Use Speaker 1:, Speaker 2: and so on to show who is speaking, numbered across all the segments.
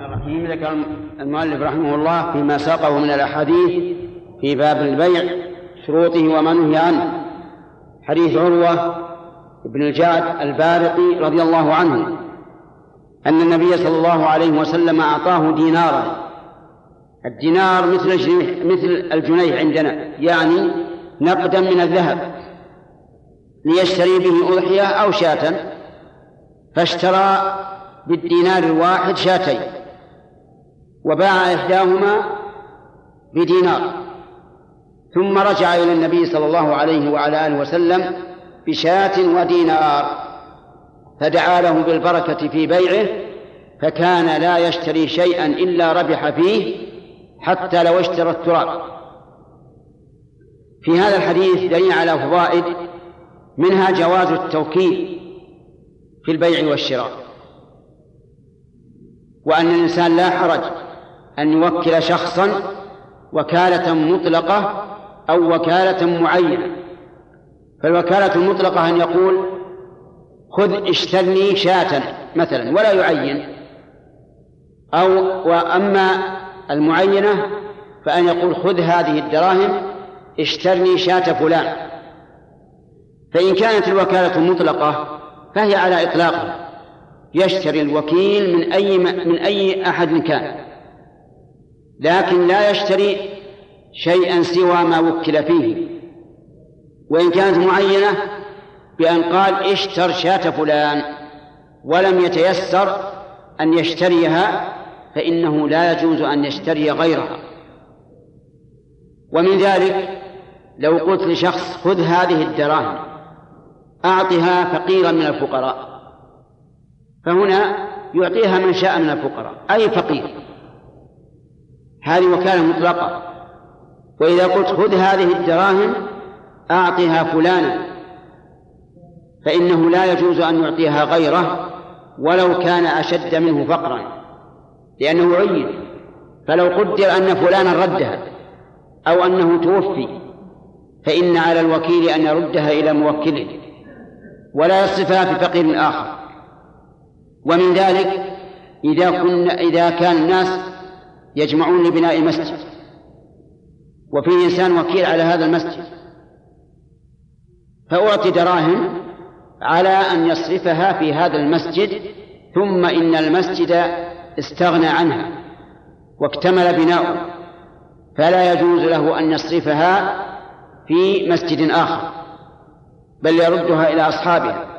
Speaker 1: الرحيم ذكر المؤلف رحمه الله فيما ساقه من الأحاديث في باب البيع شروطه وما نهي عنه. حديث عروة بن الجعد البارقي رضي الله عنه أن النبي صلى الله عليه وسلم أعطاه دينارا. الدينار مثل مثل الجنيه عندنا يعني نقدا من الذهب. ليشتري به أضحية أو شاة فاشترى بالدينار الواحد شاتين. وباع إحداهما بدينار. ثم رجع إلى النبي صلى الله عليه وعلى آله وسلم بشاة ودينار فدعا له بالبركة في بيعه فكان لا يشتري شيئا إلا ربح فيه حتى لو اشترى التراب. في هذا الحديث دليل على فوائد منها جواز التوكيل في البيع والشراء وأن الإنسان لا حرج أن يوكل شخصا وكالة مطلقة أو وكالة معينة. فالوكالة المطلقة أن يقول خذ اشترني شاة مثلا ولا يعين. أو وأما المعينة فأن يقول خذ هذه الدراهم اشترني شاة فلان. فإن كانت الوكالة مطلقة فهي على إطلاقها. يشتري الوكيل من أي من أي أحد كان. لكن لا يشتري شيئا سوى ما وكل فيه. وإن كانت معينة بأن قال اشتر شاة فلان ولم يتيسر أن يشتريها فإنه لا يجوز أن يشتري غيرها. ومن ذلك لو قلت لشخص خذ هذه الدراهم أعطها فقيرا من الفقراء. فهنا يعطيها من شاء من الفقراء أي فقير؟ هذه وكالة مطلقة. وإذا قلت خذ هذه الدراهم أعطها فلانا فإنه لا يجوز أن يعطيها غيره ولو كان أشد منه فقرا لأنه عين. فلو قدر أن فلانا ردها أو أنه توفي فإن على الوكيل أن يردها إلى موكله. ولا يصرفها في فقير آخر. ومن ذلك إذا كنا إذا كان الناس يجمعون لبناء مسجد وفي إنسان وكيل على هذا المسجد. فأعطي دراهم على أن يصرفها في هذا المسجد ثم إن المسجد استغنى عنها واكتمل بناؤه. فلا يجوز له أن يصرفها في مسجد آخر بل يردها إلى أصحابها.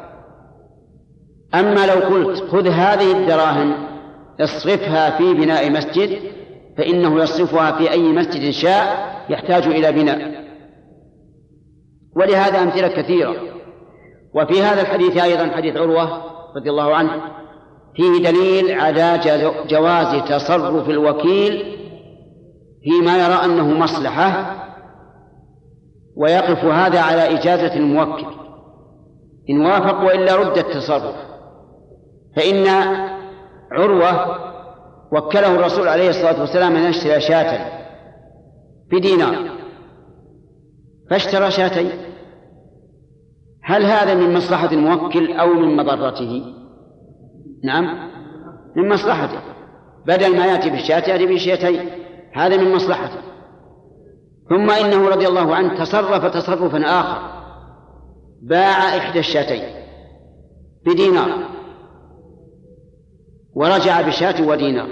Speaker 1: أما لو قلت خذ هذه الدراهم اصرفها في بناء مسجد فإنه يصرفها في أي مسجد شاء يحتاج إلى بناء. ولهذا أمثلة كثيرة. وفي هذا الحديث أيضا حديث عروة رضي الله عنه فيه دليل على جواز تصرف الوكيل فيما يرى أنه مصلحة ويقف هذا على إجازة الموكل. إن وافق وإلا رد التصرف. فإن عروة وكله الرسول عليه الصلاة والسلام أن يشتري شاة بدينار. فاشترى شاتين هل هذا من مصلحة الموكل أو من مضرته؟ نعم من مصلحته. بدل ما يأتي بالشاة يأتي بالشاتين هذا من مصلحته. ثم إنه رضي الله عنه تصرف تصرفا آخر. باع إحدى الشاتين بدينار. ورجع بشاة ودينار.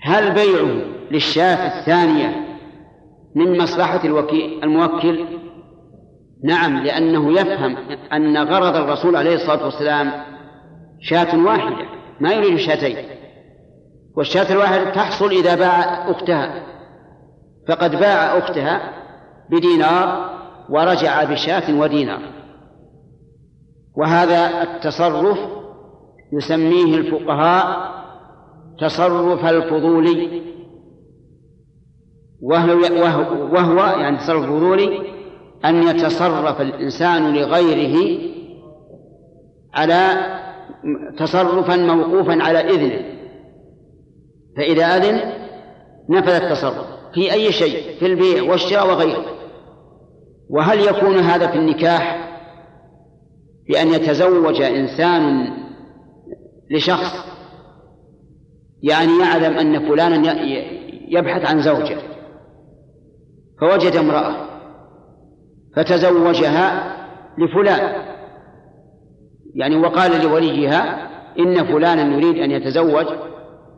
Speaker 1: هل بيعه للشاة الثانية من مصلحة الوكيل الموكل؟ نعم لأنه يفهم أن غرض الرسول عليه الصلاة والسلام شاة واحدة ما يريد شاتين. والشاة الواحدة تحصل إذا باع أختها. فقد باع أختها بدينار ورجع بشاة ودينار. وهذا التصرف يسميه الفقهاء تصرف الفضولي وهو, وهو, يعني تصرف فضولي أن يتصرف الإنسان لغيره على تصرفا موقوفا على إذنه. فإذا أذن نفذ التصرف في أي شيء في البيع والشراء وغيره. وهل يكون هذا في النكاح؟ بأن يتزوج إنسان لشخص يعني يعلم أن فلانا يبحث عن زوجة فوجد امرأة فتزوجها لفلان يعني وقال لوليها إن فلانا يريد أن يتزوج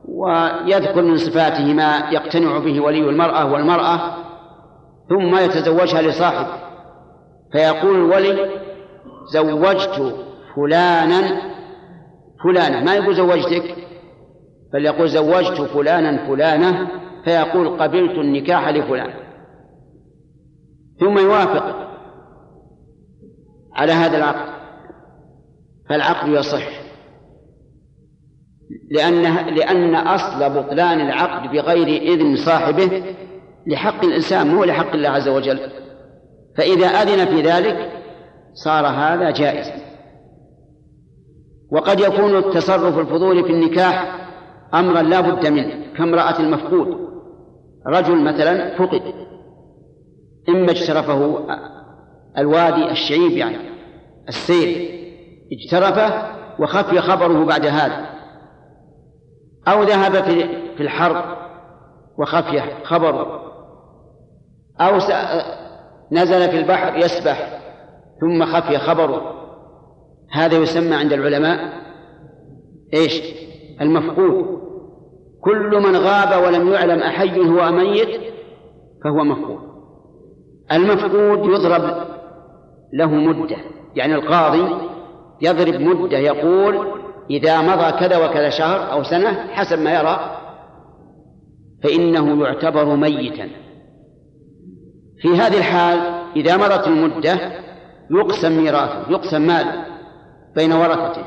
Speaker 1: ويذكر من صفاته ما يقتنع به ولي المرأة والمرأة ثم يتزوجها لصاحب فيقول الولي زوجت فلانا فلانة ما يقول زوجتك؟ بل يقول زوجت فلانا فلانة فيقول قبلت النكاح لفلان. ثم يوافق على هذا العقد. فالعقد يصح. لأن لأن أصل بطلان العقد بغير إذن صاحبه لحق الإنسان مو لحق الله عز وجل. فإذا أذن في ذلك صار هذا جائزا. وقد يكون التصرف الفضولي في النكاح أمرا لا بد منه كامرأة المفقود. رجل مثلا فقد إما اجترفه الوادي الشعيب يعني السير اجترفه وخفي خبره بعد هذا. أو ذهب في في الحرب وخفي خبره. أو نزل في البحر يسبح ثم خفي خبره. هذا يسمى عند العلماء إيش؟ المفقود. كل من غاب ولم يعلم أحي هو ميت فهو مفقود. المفقود يضرب له مدة. يعني القاضي يضرب مدة يقول إذا مضى كذا وكذا شهر أو سنة حسب ما يرى فإنه يعتبر ميتا. في هذه الحال إذا مضت المدة يقسم ميراثه يقسم ماله. بين ورثته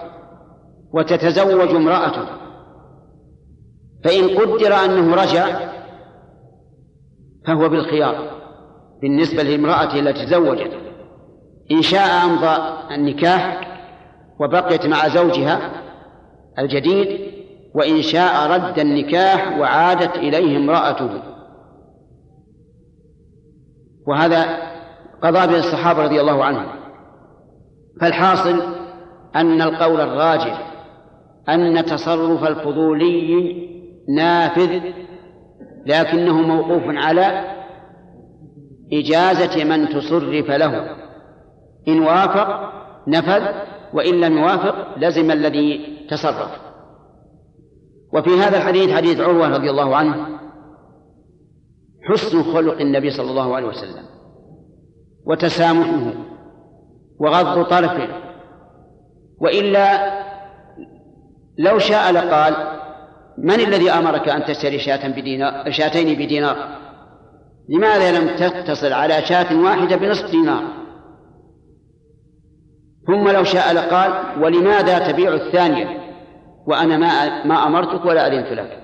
Speaker 1: وتتزوج امرأته. فإن قدر أنه رجع فهو بالخيار بالنسبة لامرأته التي تزوجت. إن شاء أمضى النكاح وبقيت مع زوجها الجديد وإن شاء رد النكاح وعادت إليه امرأته. وهذا قضى به الصحابة رضي الله عنهم. فالحاصل أن القول الراجح أن تصرف الفضولي نافذ لكنه موقوف على إجازة من تصرف له. إن وافق نفذ وإن لم يوافق لزم الذي تصرف. وفي هذا الحديث حديث عروة رضي الله عنه حسن خلق النبي صلى الله عليه وسلم وتسامحه وغض طرفه وإلا لو شاء لقال من الذي أمرك أن تشتري شاة بدينار شاتين بدينار؟ لماذا لم تقتصر على شاة واحدة بنصف دينار؟ ثم لو شاء لقال ولماذا تبيع الثانية؟ وأنا ما ما أمرتك ولا أذنت لك.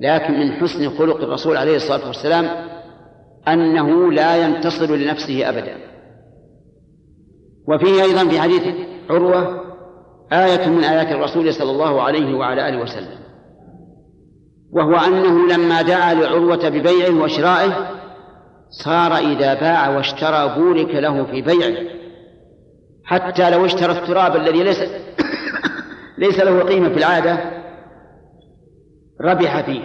Speaker 1: لكن من حسن خلق الرسول عليه الصلاة والسلام أنه لا ينتصر لنفسه أبدا. وفيه أيضا في حديث عروة آية من آيات الرسول صلى الله عليه وعلى آله وسلم. وهو أنه لما دعا لعروة ببيعه وشرائه صار إذا باع واشترى بورك له في بيعه. حتى لو اشترى التراب الذي ليس ليس له قيمة في العادة ربح فيه.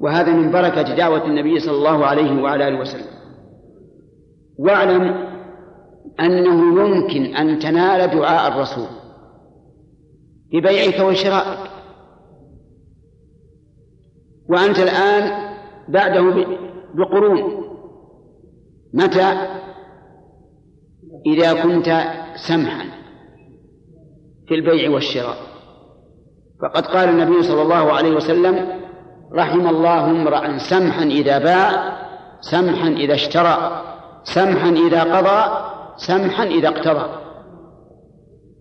Speaker 1: وهذا من بركة دعوة النبي صلى الله عليه وعلى آله وسلم. واعلم أنه يمكن أن تنال دعاء الرسول. ببيعك وشرائك وأنت الآن بعده بقرون. متى؟ إذا كنت سمحا في البيع والشراء. فقد قال النبي صلى الله عليه وسلم رحم الله امرأ سمحا إذا باع سمحا إذا اشترى سمحا إذا قضى سمحا إذا اقتضى.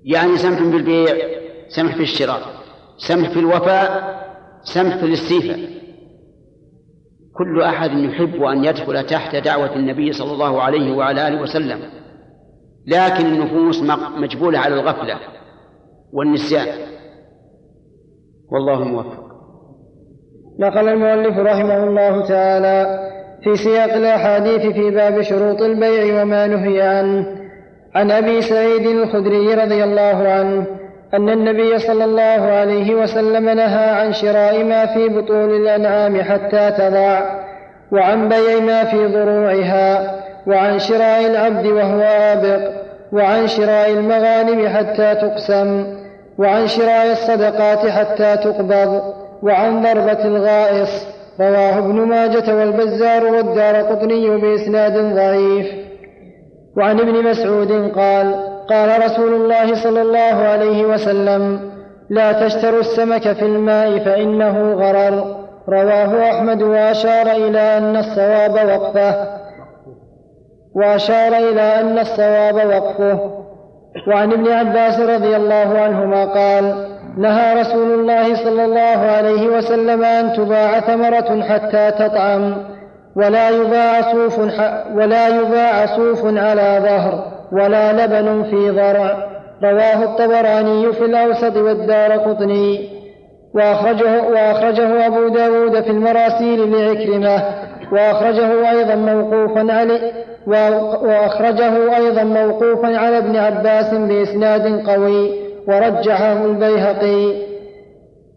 Speaker 1: يعني سمح بالبيع. سمح في الشراء سمح في الوفاء سمح في الاستيفاء. كل أحد يحب أن يدخل تحت دعوة النبي صلى الله عليه وعلى آله وسلم لكن النفوس مجبولة على الغفلة والنسيان. والله موفق.
Speaker 2: نقل المؤلف رحمه الله تعالى في سياق الأحاديث في باب شروط البيع وما نهي عنه عن أبي سعيد الخدري رضي الله عنه أن النبي صلى الله عليه وسلم نهى عن شراء ما في بطون الأنعام حتى تضع وعن بيع ما في ضروعها وعن شراء العبد وهو آبق وعن شراء المغانم حتى تقسم وعن شراء الصدقات حتى تقبض وعن ضربة الغائص رواه ابن ماجة والبزار والدار قطني بإسناد ضعيف. وعن ابن مسعود قال قال رسول الله صلى الله عليه وسلم لا تشتروا السمك في الماء فإنه غرر. رواه أحمد وأشار إلى أن الصواب وقفه. وأشار إلى أن الصواب وقفه. وعن ابن عباس رضي الله عنهما قال نهى رسول الله صلى الله عليه وسلم أن تباع ثمرة حتى تطعم ولا يباع صوف ولا يباع صوف على ظهر. ولا لبن في ضرع رواه الطبراني في الأوسط والدار قطني. وأخرجه, وأخرجه أبو داود في المراسيل لعكرمة. وأخرجه أيضا موقوفا علي وأخرجه أيضا موقوفا على ابن عباس بإسناد قوي. ورجحه البيهقي.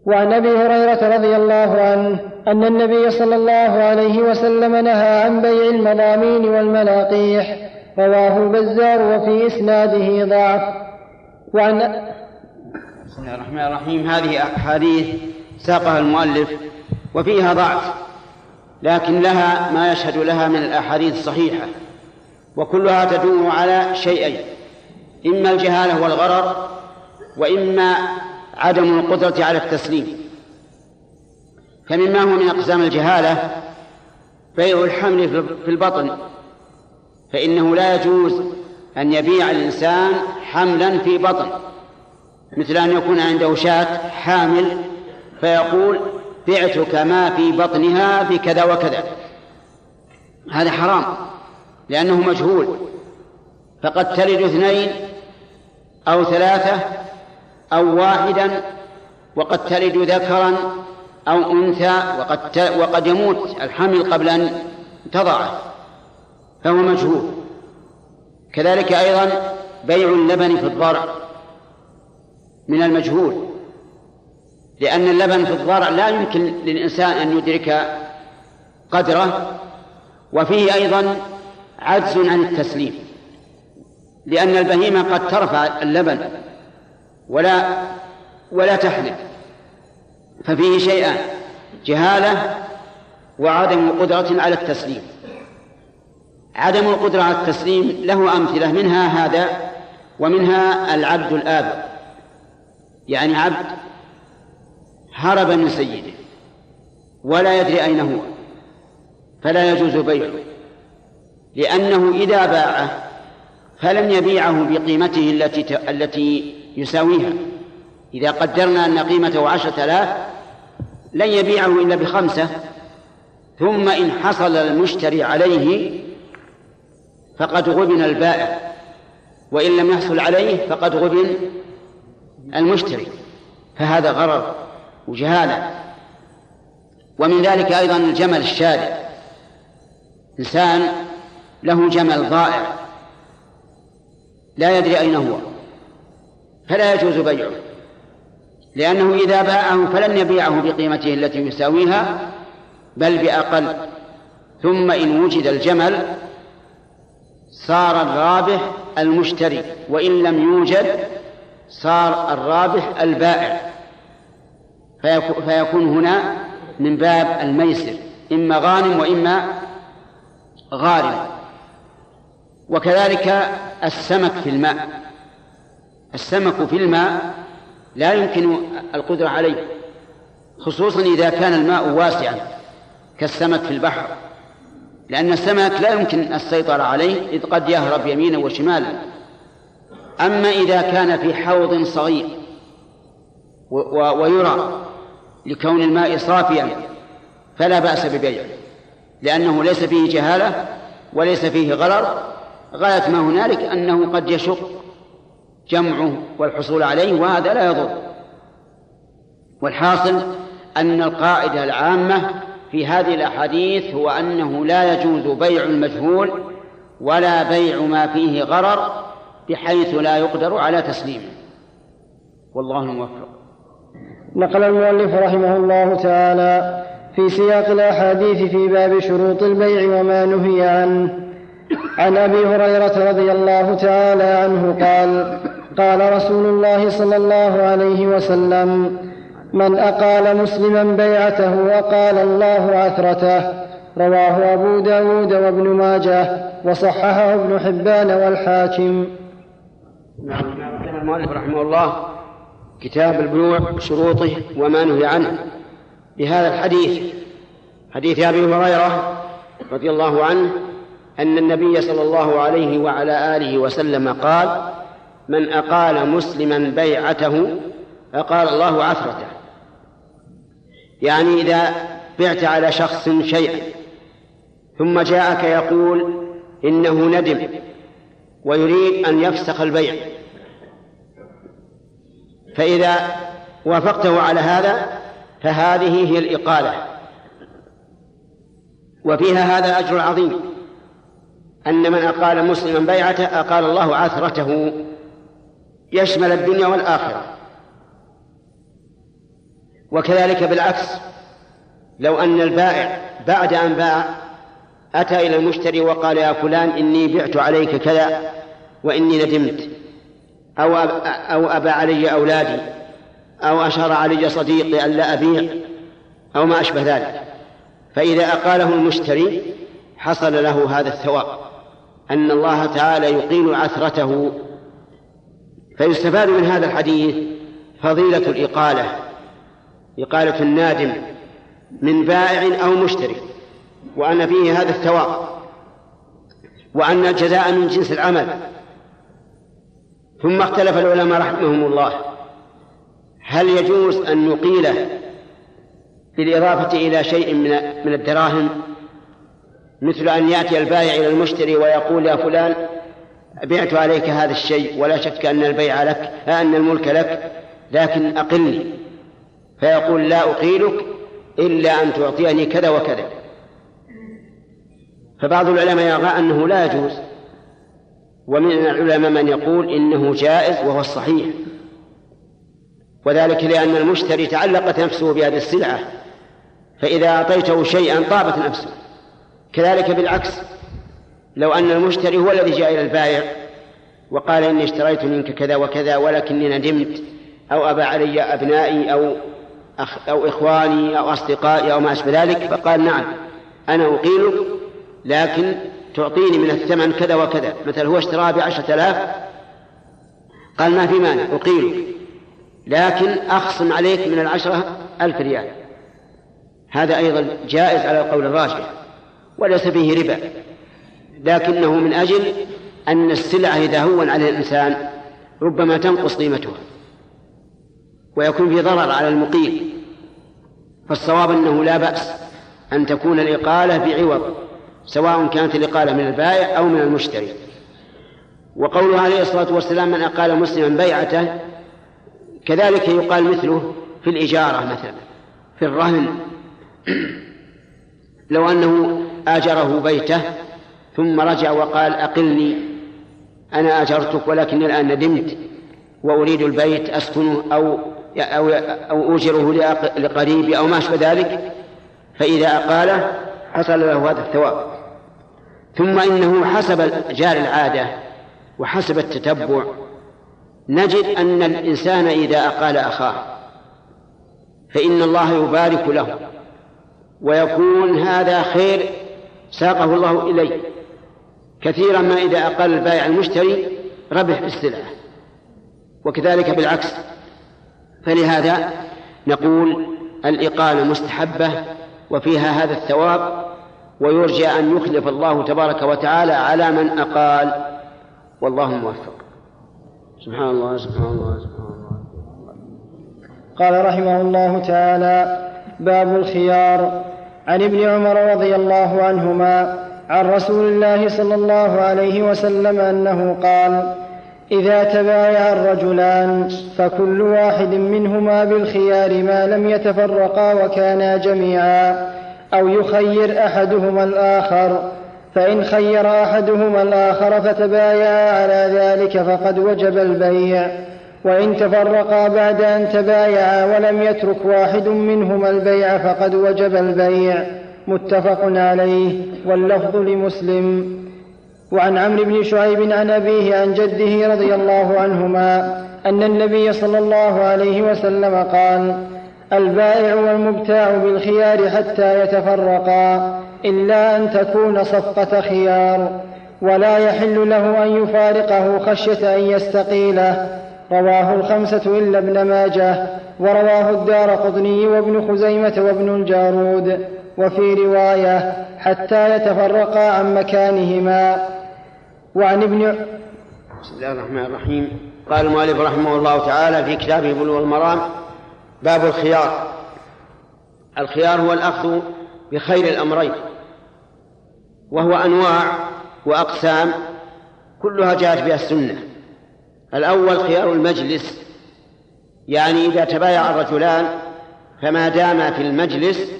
Speaker 2: وعن أبي هريرة رضي الله عنه أن النبي صلى الله عليه وسلم نهى عن بيع المضامين والملاقيح رواه البزار وفي إسناده ضعف. وعن
Speaker 1: بسم الله الرحمن الرحيم. هذه أحاديث ساقها المؤلف وفيها ضعف لكن لها ما يشهد لها من الأحاديث الصحيحة وكلها تدور على شيئين إما الجهالة والغرر وإما عدم القدرة على التسليم. فمما هو من أقسام الجهالة بيع الحمل في البطن فإنه لا يجوز أن يبيع الإنسان حملا في بطن مثل أن يكون عنده شاة حامل فيقول بعتك ما في بطنها بكذا وكذا. هذا حرام لأنه مجهول. فقد تلد اثنين أو ثلاثة أو واحدا وقد تلد ذكرا أو أنثى وقد وقد يموت الحمل قبل أن تضعه. فهو مجهول. كذلك أيضا بيع اللبن في الضرع من المجهول لأن اللبن في الضرع لا يمكن للإنسان أن يدرك قدره وفيه أيضا عجز عن التسليم لأن البهيمة قد ترفع اللبن ولا ولا تحلب ففيه شيئان جهالة وعدم قدرة على التسليم. عدم القدرة على التسليم له أمثلة منها هذا ومنها العبد الآبق يعني عبد هرب من سيده ولا يدري أين هو فلا يجوز بيعه لأنه إذا باعه فلم يبيعه بقيمته التي التي يساويها. إذا قدرنا أن قيمته عشرة آلاف لن يبيعه إلا بخمسة ثم إن حصل المشتري عليه فقد غبن البائع. وإن لم يحصل عليه فقد غبن المشتري. فهذا غرر وجهالة. ومن ذلك أيضا الجمل الشارع. إنسان له جمل ضائع. لا يدري أين هو. فلا يجوز بيعه. لأنه إذا باعه فلم يبيعه بقيمته التي يساويها بل بأقل. ثم إن وجد الجمل صار الرابح المشتري وإن لم يوجد صار الرابح البائع. فيكون هنا من باب الميسر إما غانم وإما غارم. وكذلك السمك في الماء. السمك في الماء لا يمكن القدرة عليه خصوصا إذا كان الماء واسعا كالسمك في البحر. لأن السمك لا يمكن السيطرة عليه إذ قد يهرب يمينا وشمالا. أما إذا كان في حوض صغير ويرى لكون الماء صافيا فلا بأس ببيعه لأنه ليس فيه جهالة وليس فيه غرر غاية ما هنالك أنه قد يشق جمعه والحصول عليه وهذا لا يضر. والحاصل أن القاعدة العامة في هذه الأحاديث هو أنه لا يجوز بيع المجهول ولا بيع ما فيه غرر بحيث لا يقدر على تسليمه والله الموفق
Speaker 2: نقل المؤلف رحمه الله تعالى في سياق الأحاديث في باب شروط البيع وما نهي عنه. عن أبي هريرة رضي الله تعالى عنه قال قال رسول الله صلى الله عليه وسلم من أقال مسلما بيعته اقال الله عثرته. رواه أبو داود وابن ماجه وصححه ابن حبان والحاكم.
Speaker 1: نعم المؤلف رحمه الله كتاب البيوع شروطه وما نهي عنه. بهذا الحديث حديث أبي هريرة رضي الله عنه أن النبي صلى الله عليه وعلى آله وسلم قال من أقال مسلما بيعته أقال الله عثرته. يعني إذا بعت على شخص شيئا ثم جاءك يقول إنه ندم ويريد أن يفسخ البيع. فإذا وافقته على هذا فهذه هي الإقالة. وفيها هذا أجر عظيم أن من أقال مسلما بيعته أقال الله عثرته يشمل الدنيا والآخرة. وكذلك بالعكس. لو أن البائع بعد أن باع أتى إلى المشتري وقال يا فلان إني بعت عليك كذا وإني ندمت. أو أو أبى علي أولادي أو أشار علي صديقي أن لا أبيع أو ما أشبه ذلك. فإذا أقاله المشتري حصل له هذا الثواب أن الله تعالى يقيل عثرته. فيستفاد من هذا الحديث فضيلة الإقالة. إقالة النادم من بائع أو مشتري وأن فيه هذا الثواب وأن الجزاء من جنس العمل. ثم اختلف العلماء رحمهم الله هل يجوز أن نقيل بالإضافة إلى شيء من من الدراهم؟ مثل أن يأتي البائع إلى المشتري ويقول يا فلان بعت عليك هذا الشيء ولا شك أن البيع لك أن الملك لك لكن أقلني. فيقول لا أقيلك إلا أن تعطيني كذا وكذا. فبعض العلماء يرى أنه لا يجوز ومن العلماء من يقول إنه جائز وهو الصحيح. وذلك لأن المشتري تعلقت نفسه بهذه السلعة فإذا أعطيته شيئا طابت نفسه. كذلك بالعكس لو أن المشتري هو الذي جاء إلى البائع وقال إني اشتريت منك كذا وكذا ولكني ندمت أو أبى علي أبنائي أو أخ أو إخواني أو أصدقائي أو ما أشبه ذلك فقال نعم أنا أقيلك لكن تعطيني من الثمن كذا وكذا مثل هو اشتراه بعشرة آلاف قال ما في مانع أقيلك لكن أخصم عليك من العشرة ألف ريال. هذا أيضا جائز على القول الراجح وليس فيه ربا لكنه من أجل أن السلعة إذا هون على الإنسان ربما تنقص قيمتها. ويكون في ضرر على المقيم. فالصواب أنه لا بأس أن تكون الإقالة بعوض سواء كانت الإقالة من البائع أو من المشتري. وقوله عليه الصلاة والسلام من أقال مسلما بيعته كذلك يقال مثله في الإجارة مثلا في الرهن. لو أنه آجره بيته ثم رجع وقال أقلني أنا آجرتك ولكني الآن ندمت وأريد البيت أسكنه أو أو أو أوجره لقريبي أو ما أشبه ذلك فإذا أقاله حصل له هذا الثواب. ثم إنه حسب جار العادة وحسب التتبع نجد أن الإنسان إذا أقال أخاه فإن الله يبارك له ويكون هذا خير ساقه الله إليه كثيرا ما إذا أقل البائع المشتري ربح بالسلعة وكذلك بالعكس. فلهذا نقول الإقالة مستحبة وفيها هذا الثواب ويرجى أن يخلف الله تبارك وتعالى على من أقال. والله موفق. سبحان الله سبحان الله سبحان الله.
Speaker 2: قال رحمه الله تعالى باب الخيار. عن ابن عمر رضي الله عنهما عن رسول الله صلى الله عليه وسلم أنه قال إذا تبايع الرجلان فكل واحد منهما بالخيار ما لم يتفرقا وكانا جميعا أو يخير أحدهما الآخر فإن خير أحدهما الآخر فتبايعا على ذلك فقد وجب البيع وإن تفرقا بعد أن تبايعا ولم يترك واحد منهما البيع فقد وجب البيع متفق عليه واللفظ لمسلم. وعن عمرو بن شعيب عن أبيه عن جده رضي الله عنهما أن النبي صلى الله عليه وسلم قال البائع والمبتاع بالخيار حتى يتفرقا إلا أن تكون صفقة خيار ولا يحل له أن يفارقه خشية أن يستقيله. رواه الخمسة إلا ابن ماجه ورواه الدار قطني وابن خزيمة وابن الجارود وفي رواية حتى يتفرقا عن مكانهما. وعن ابن
Speaker 1: بسم الله الرحمن الرحيم. قال المؤلف رحمه الله تعالى في كتابه بلوغ المرام باب الخيار. الخيار هو الأخذ بخير الأمرين وهو أنواع وأقسام كلها جاءت بها السنة. الأول خيار المجلس يعني إذا تبايع الرجلان فما داما في المجلس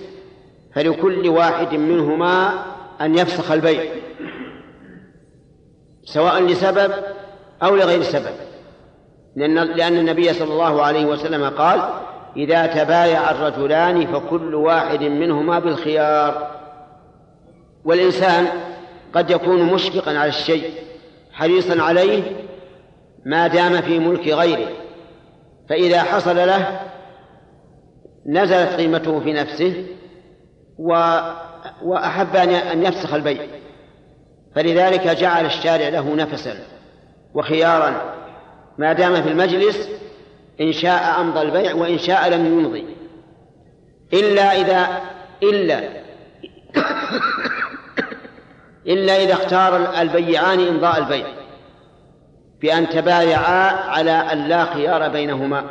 Speaker 1: فلكل واحد منهما أن يفسخ البيع. سواء لسبب أو لغير سبب. لأن, لأن النبي صلى الله عليه وسلم قال إذا تبايع الرجلان فكل واحد منهما بالخيار. والإنسان قد يكون مشفقا على الشيء حريصا عليه ما دام في ملك غيره. فإذا حصل له نزلت قيمته في نفسه و وأحب أن يفسخ البيع. فلذلك جعل الشارع له نفسا وخيارا. ما دام في المجلس إن شاء أمضى البيع وإن شاء لم يمضي. إلا إذا إلا إلا إذا اختار البيعان إمضاء البيع بأن تبايعا على أن لا خيار بينهما.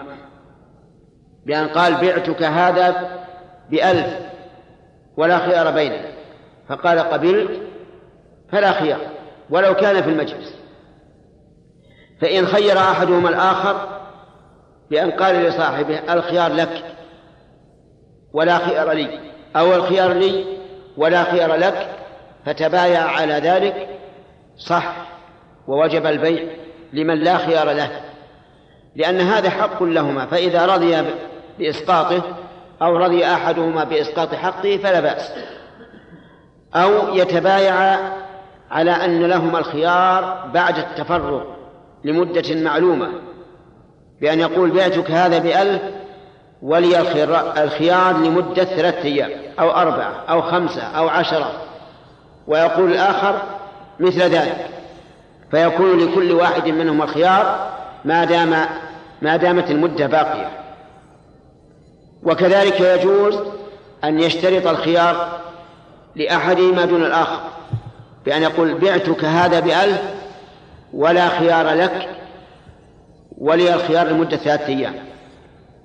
Speaker 1: بأن قال بعتك هذا بألف ولا خيار بيننا فقال قبلت فلا خيار ولو كان في المجلس. فإن خير أحدهما الآخر بأن قال لصاحبه الخيار لك ولا خيار لي. أو الخيار لي ولا خيار لك. فتبايع على ذلك صح ووجب البيع لمن لا خيار له. لأن هذا حق لهما فإذا رضي بإسقاطه أو رضي أحدهما بإسقاط حقه فلا بأس. أو يتبايع على أن لهما الخيار بعد التفرق لمدة معلومة بأن يقول بعتك هذا بألف ولي الخيار لمدة ثلاثة أيام أو أربعة أو خمسة أو عشرة ويقول الآخر مثل ذلك. فيكون لكل واحد منهم الخيار ما دام ما دامت المدة باقية. وكذلك يجوز أن يشترط الخيار لأحدهما دون الآخر. بأن يقول بعتك هذا بألف ولا خيار لك ولي الخيار لمدة ثلاثة أيام.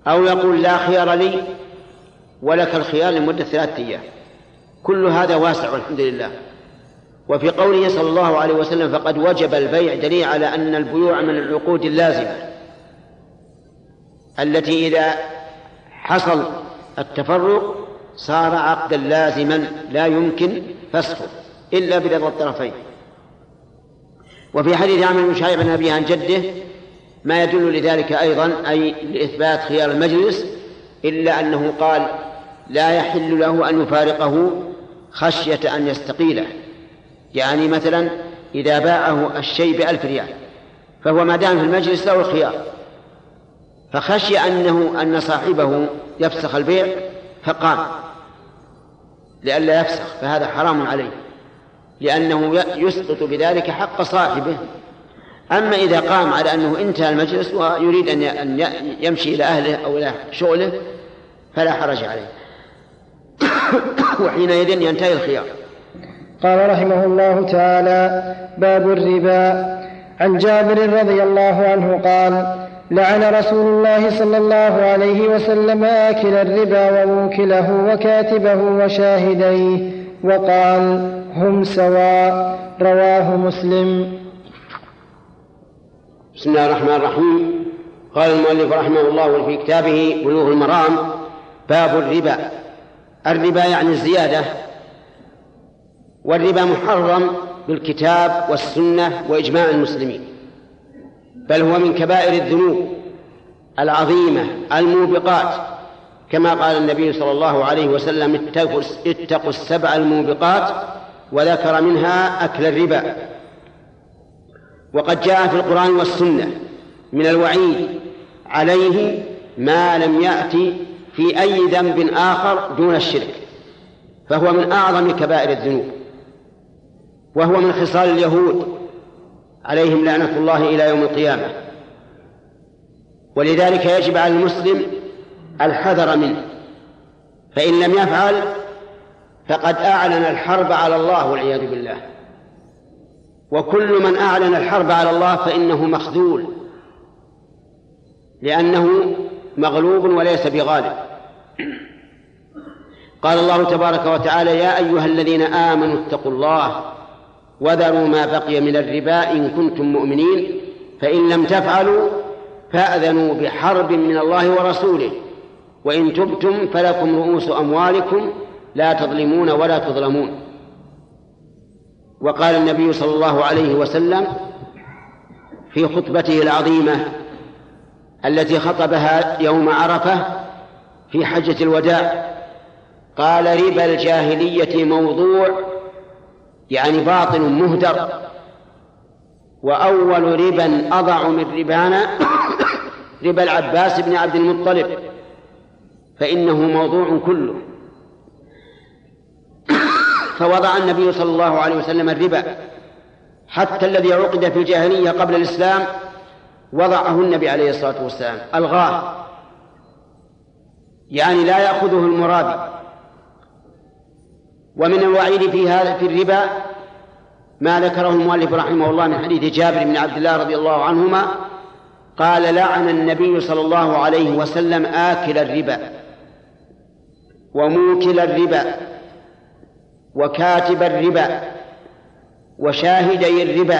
Speaker 1: أو يقول لا خيار لي ولك الخيار لمدة ثلاثة أيام. كل هذا واسع والحمد لله. وفي قوله صلى الله عليه وسلم فقد وجب البيع دليل على أن البيوع من العقود اللازمة التي إذا حصل التفرق صار عقدا لازما لا يمكن فسخه. إلا برضا الطرفين. وفي حديث عمرو بن شعيب عن أبيه عن جده ما يدل لذلك أيضا أي لإثبات خيار المجلس إلا أنه قال لا يحل له أن يفارقه خشية أن يستقيله. يعني مثلا إذا باعه الشيء بألف ريال فهو ما دام في المجلس له الخيار. فخشي أنه أن صاحبه يفسخ البيع فقام. لئلا يفسخ فهذا حرام عليه. لأنه يسقط بذلك حق صاحبه. أما إذا قام على أنه انتهى المجلس ويريد أن يمشي إلى أهله أو إلى شغله فلا حرج عليه. وحينئذ ينتهي الخيار.
Speaker 2: قال رحمه الله تعالى باب الربا. عن جابر رضي الله عنه قال لعن رسول الله صلى الله عليه وسلم آكل الربا وموكله وكاتبه وشاهديه. وقال هم سواء رواه مسلم.
Speaker 1: بسم الله الرحمن الرحيم. قال المؤلف رحمه الله في كتابه بلوغ المرام باب الربا. الربا يعني الزيادة. والربا محرم بالكتاب والسنة وإجماع المسلمين. بل هو من كبائر الذنوب العظيمة الموبقات. كما قال النبي صلى الله عليه وسلم اتقوا, اتقوا السبع الموبقات وذكر منها أكل الربا. وقد جاء في القرآن والسنة من الوعيد عليه ما لم يأتي في أي ذنب آخر دون الشرك فهو من أعظم كبائر الذنوب وهو من خصال اليهود عليهم لعنة الله إلى يوم القيامة. ولذلك يجب على المسلم الحذر منه. فإن لم يفعل فقد أعلن الحرب على الله والعياذ بالله. وكل من أعلن الحرب على الله فإنه مخذول لأنه مغلوب وليس بغالب. قال الله تبارك وتعالى يا أيها الذين آمنوا اتقوا الله وذروا ما بقي من الربا إن كنتم مؤمنين فإن لم تفعلوا فأذنوا بحرب من الله ورسوله. وإن تبتم فلكم رؤوس أموالكم لا تظلمون ولا تظلمون. وقال النبي صلى الله عليه وسلم في خطبته العظيمة التي خطبها يوم عرفة في حجة الوداع قال ربا الجاهلية موضوع يعني باطل مهدر وأول ربا أضع من ربانا ربا العباس بن عبد المطلب فإنه موضوع كله. فوضع النبي صلى الله عليه وسلم الربا حتى الذي عقد في الجاهلية قبل الإسلام وضعه النبي عليه الصلاة والسلام. ألغاه. يعني لا يأخذه المرابي ومن الوعيد في هذا في الربا ما ذكره المؤلف رحمه الله من حديث جابر بن عبد الله رضي الله عنهما قال لعن النبي صلى الله عليه وسلم آكل الربا. وموكل الربا وكاتب الربا وشاهدي الربا.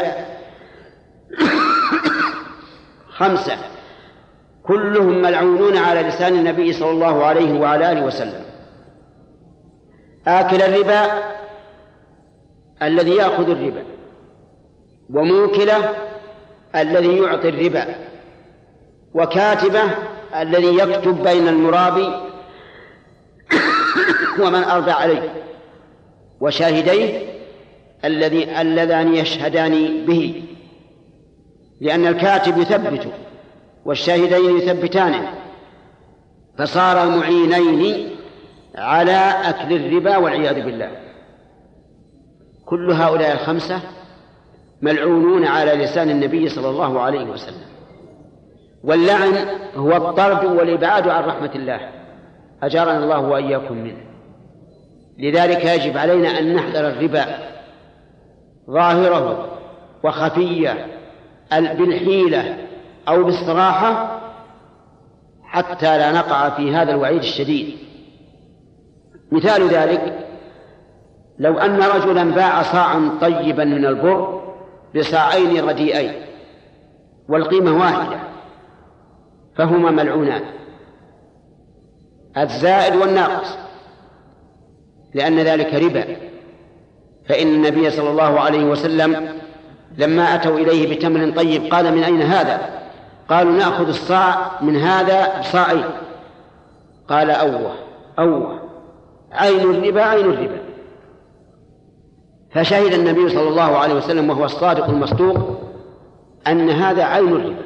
Speaker 1: خمسة كلهم ملعونون على لسان النبي صلى الله عليه وعلى آله وسلم. آكل الربا الذي يأخذ الربا وموكله الذي يعطي الربا وكاتبه الذي يكتب بين المرابي ومن أرضى عليه. وشاهديه الذي اللذان يشهدان به. لأن الكاتب يثبت والشاهدين يثبتانه فصار معينين على أكل الربا والعياذ بالله. كل هؤلاء الخمسة ملعونون على لسان النبي صلى الله عليه وسلم. واللعن هو الطرد والإبعاد عن رحمة الله. أجارنا الله وإياكم منه. لذلك يجب علينا أن نحذر الربا ظاهره وخفيه بالحيلة أو بالصراحة حتى لا نقع في هذا الوعيد الشديد. مثال ذلك لو أن رجلا باع صاعا طيبا من البر بصاعين رديئين والقيمة واحدة فهما ملعونان الزائد والناقص. لأن ذلك ربا. فإن النبي صلى الله عليه وسلم لما أتوا إليه بتمر طيب قال من أين هذا؟ قالوا نأخذ الصاع من هذا بصاعين. قال أوه أوه. عين الربا عين الربا. فشهد النبي صلى الله عليه وسلم وهو الصادق المصدوق أن هذا عين الربا.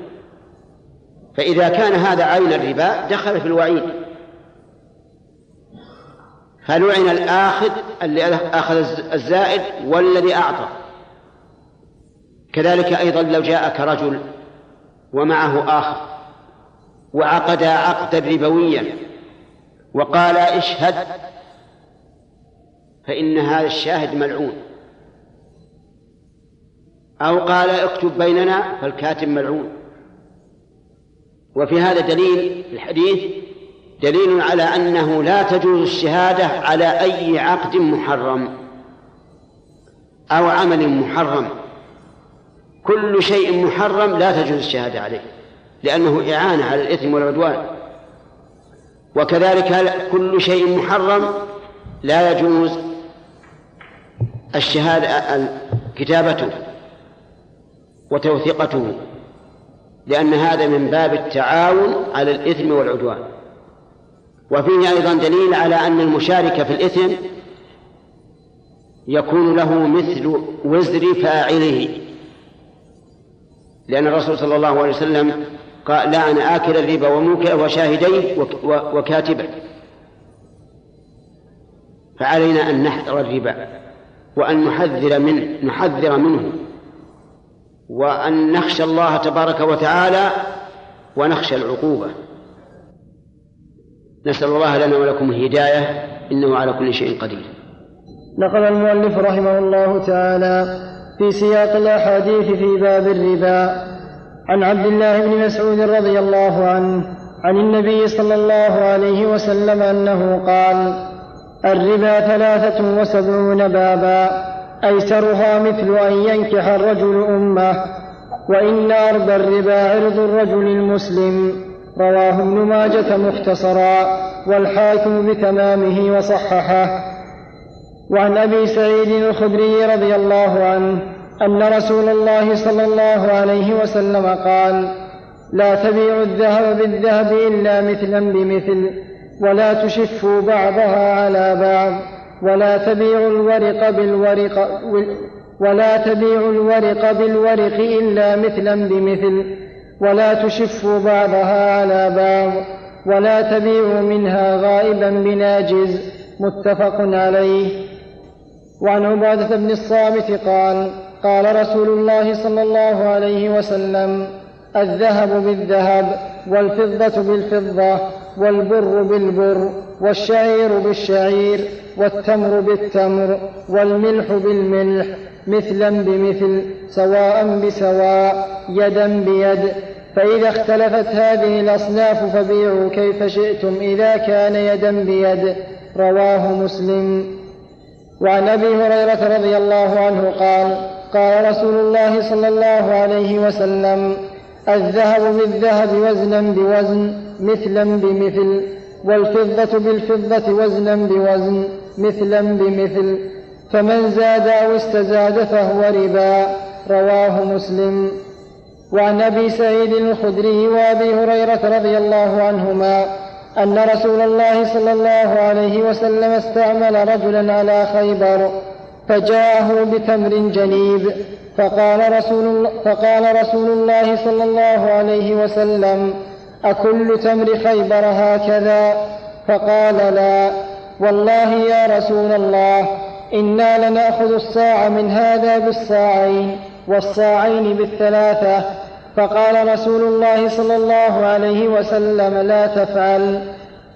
Speaker 1: فإذا كان هذا عين الربا دخل في الوعيد. فلعن الآخذ اللي أخذ الزائد والذي أعطى؟ كذلك أيضا لو جاءك رجل ومعه آخر وعقدا عقدا ربويا وقال اشهد فإن هذا الشاهد ملعون. أو قال اكتب بيننا فالكاتب ملعون. وفي هذا دليل الحديث دليل على أنه لا تجوز الشهادة على أي عقد محرم أو عمل محرم. كل شيء محرم لا تجوز الشهادة عليه لأنه إعانة على الإثم والعدوان. وكذلك كل شيء محرم لا يجوز الشهادة كتابته وتوثيقته لأن هذا من باب التعاون على الإثم والعدوان. وفيه أيضا دليل على أن المشارك في الإثم يكون له مثل وزر فاعله. لأن الرسول صلى الله عليه وسلم قال أنا آكل الربا وشاهديه وكاتبه فعلينا أن نحذر الربا وأن نحذر منه نحذر منه وأن نخشى الله تبارك وتعالى ونخشى العقوبة. نسأل الله لنا ولكم الهداية إنه على كل شيء قدير.
Speaker 2: نقل المؤلف رحمه الله تعالى في سياق الأحاديث في باب الربا عن عبد الله بن مسعود رضي الله عنه عن النبي صلى الله عليه وسلم أنه قال الربا ثلاثة وسبعون بابا أيسرها مثل أن ينكح الرجل أمه وإن أربى الربا عرض الرجل المسلم. رواه ابن ماجة مختصرا والحاكم بتمامه وصححه. وعن أبي سعيد الخدري رضي الله عنه أن رسول الله صلى الله عليه وسلم قال لا تبيعوا الذهب بالذهب إلا مثلا بمثل ولا تشفوا بعضها على بعض ولا تبيعوا الورق بالورق ولا تبيعوا الورق بالورق إلا مثلا بمثل. ولا تشفوا بعضها على بعض ولا تبيعوا منها غائبا بناجز متفق عليه. وعن عبادة بن الصامت قال قال رسول الله صلى الله عليه وسلم الذهب بالذهب والفضة بالفضة والبر بالبر والشعير بالشعير والتمر بالتمر والملح بالملح. مثلا بمثل سواء بسواء يدا بيد. فإذا اختلفت هذه الأصناف فبيعوا كيف شئتم إذا كان يدا بيد. رواه مسلم. وعن أبي هريرة رضي الله عنه قال قال رسول الله صلى الله عليه وسلم الذهب بالذهب وزنا بوزن مثلا بمثل. والفضة بالفضة وزنا بوزن مثلا بمثل. فمن زاد أو استزاد فهو ربا. رواه مسلم. وعن أبي سعيد الخدري وأبي هريرة رضي الله عنهما أن رسول الله صلى الله عليه وسلم استعمل رجلا على خيبر فجاءه بتمر جنيب. فقال رسول, فقال رسول الله صلى الله عليه وسلم أكل تمر خيبر هكذا؟ فقال لا. والله يا رسول الله إنا لنأخذ الصاع من هذا بالصاعين والصاعين بالثلاثة فقال رسول الله صلى الله عليه وسلم لا تفعل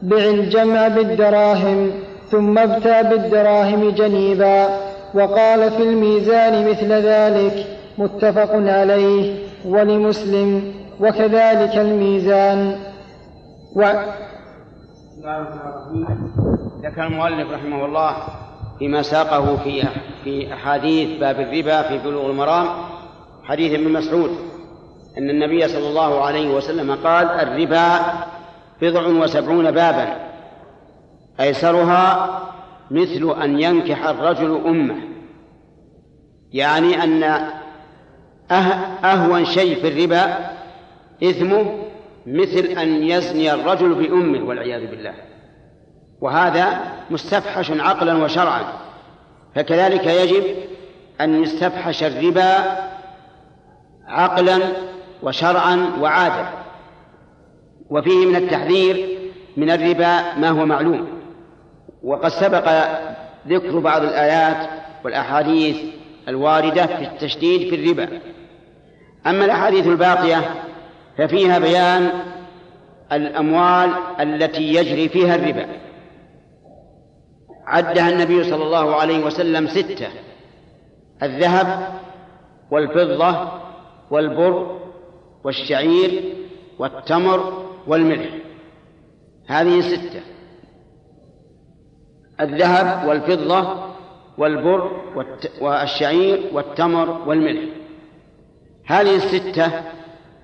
Speaker 2: بع الجمع بالدراهم ثم ابتع بالدراهم جنيبا وقال في الميزان مثل ذلك متفق عليه ولمسلم وكذلك الميزان و...
Speaker 1: ذكر المؤلف رحمه الله فيما ساقه في في أحاديث باب الربا في بلوغ المرام حديث ابن مسعود أن النبي صلى الله عليه وسلم قال الربا بضع وسبعون بابا أيسرها مثل أن ينكح الرجل أمه يعني أن أه-، أهون شيء في الربا إثمه مثل أن يزني الرجل بأمه والعياذ بالله. وهذا مستفحش عقلا وشرعا. فكذلك يجب أن يستفحش الربا عقلا وشرعا وعادة. وفيه من التحذير من الربا ما هو معلوم. وقد سبق ذكر بعض الآيات والأحاديث الواردة في التشديد في الربا. أما الأحاديث الباقية ففيها بيان الأموال التي يجري فيها الربا. عدها النبي صلى الله عليه وسلم ستة الذهب والفضة والبر والشعير والتمر والملح. هذه ستة. الذهب والفضة والبر والشعير والتمر والملح. هذه الستة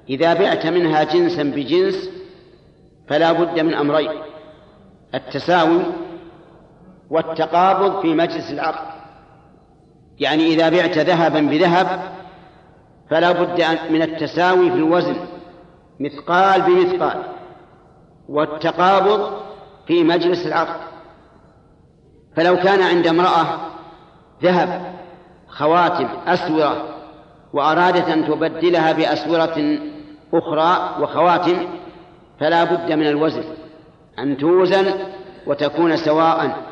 Speaker 1: إذا بعت منها جنسا بجنس فلا بد من أمرين التساوي والتقابض في مجلس العقد. يعني إذا بعت ذهبا بذهب فلا بد من التساوي في الوزن مثقال بمثقال والتقابض في مجلس العقد. فلو كان عند امرأة ذهب خواتم أسورة وأرادت أن تبدلها بأسورة أخرى وخواتم فلا بد من الوزن أن توزن وتكون سواء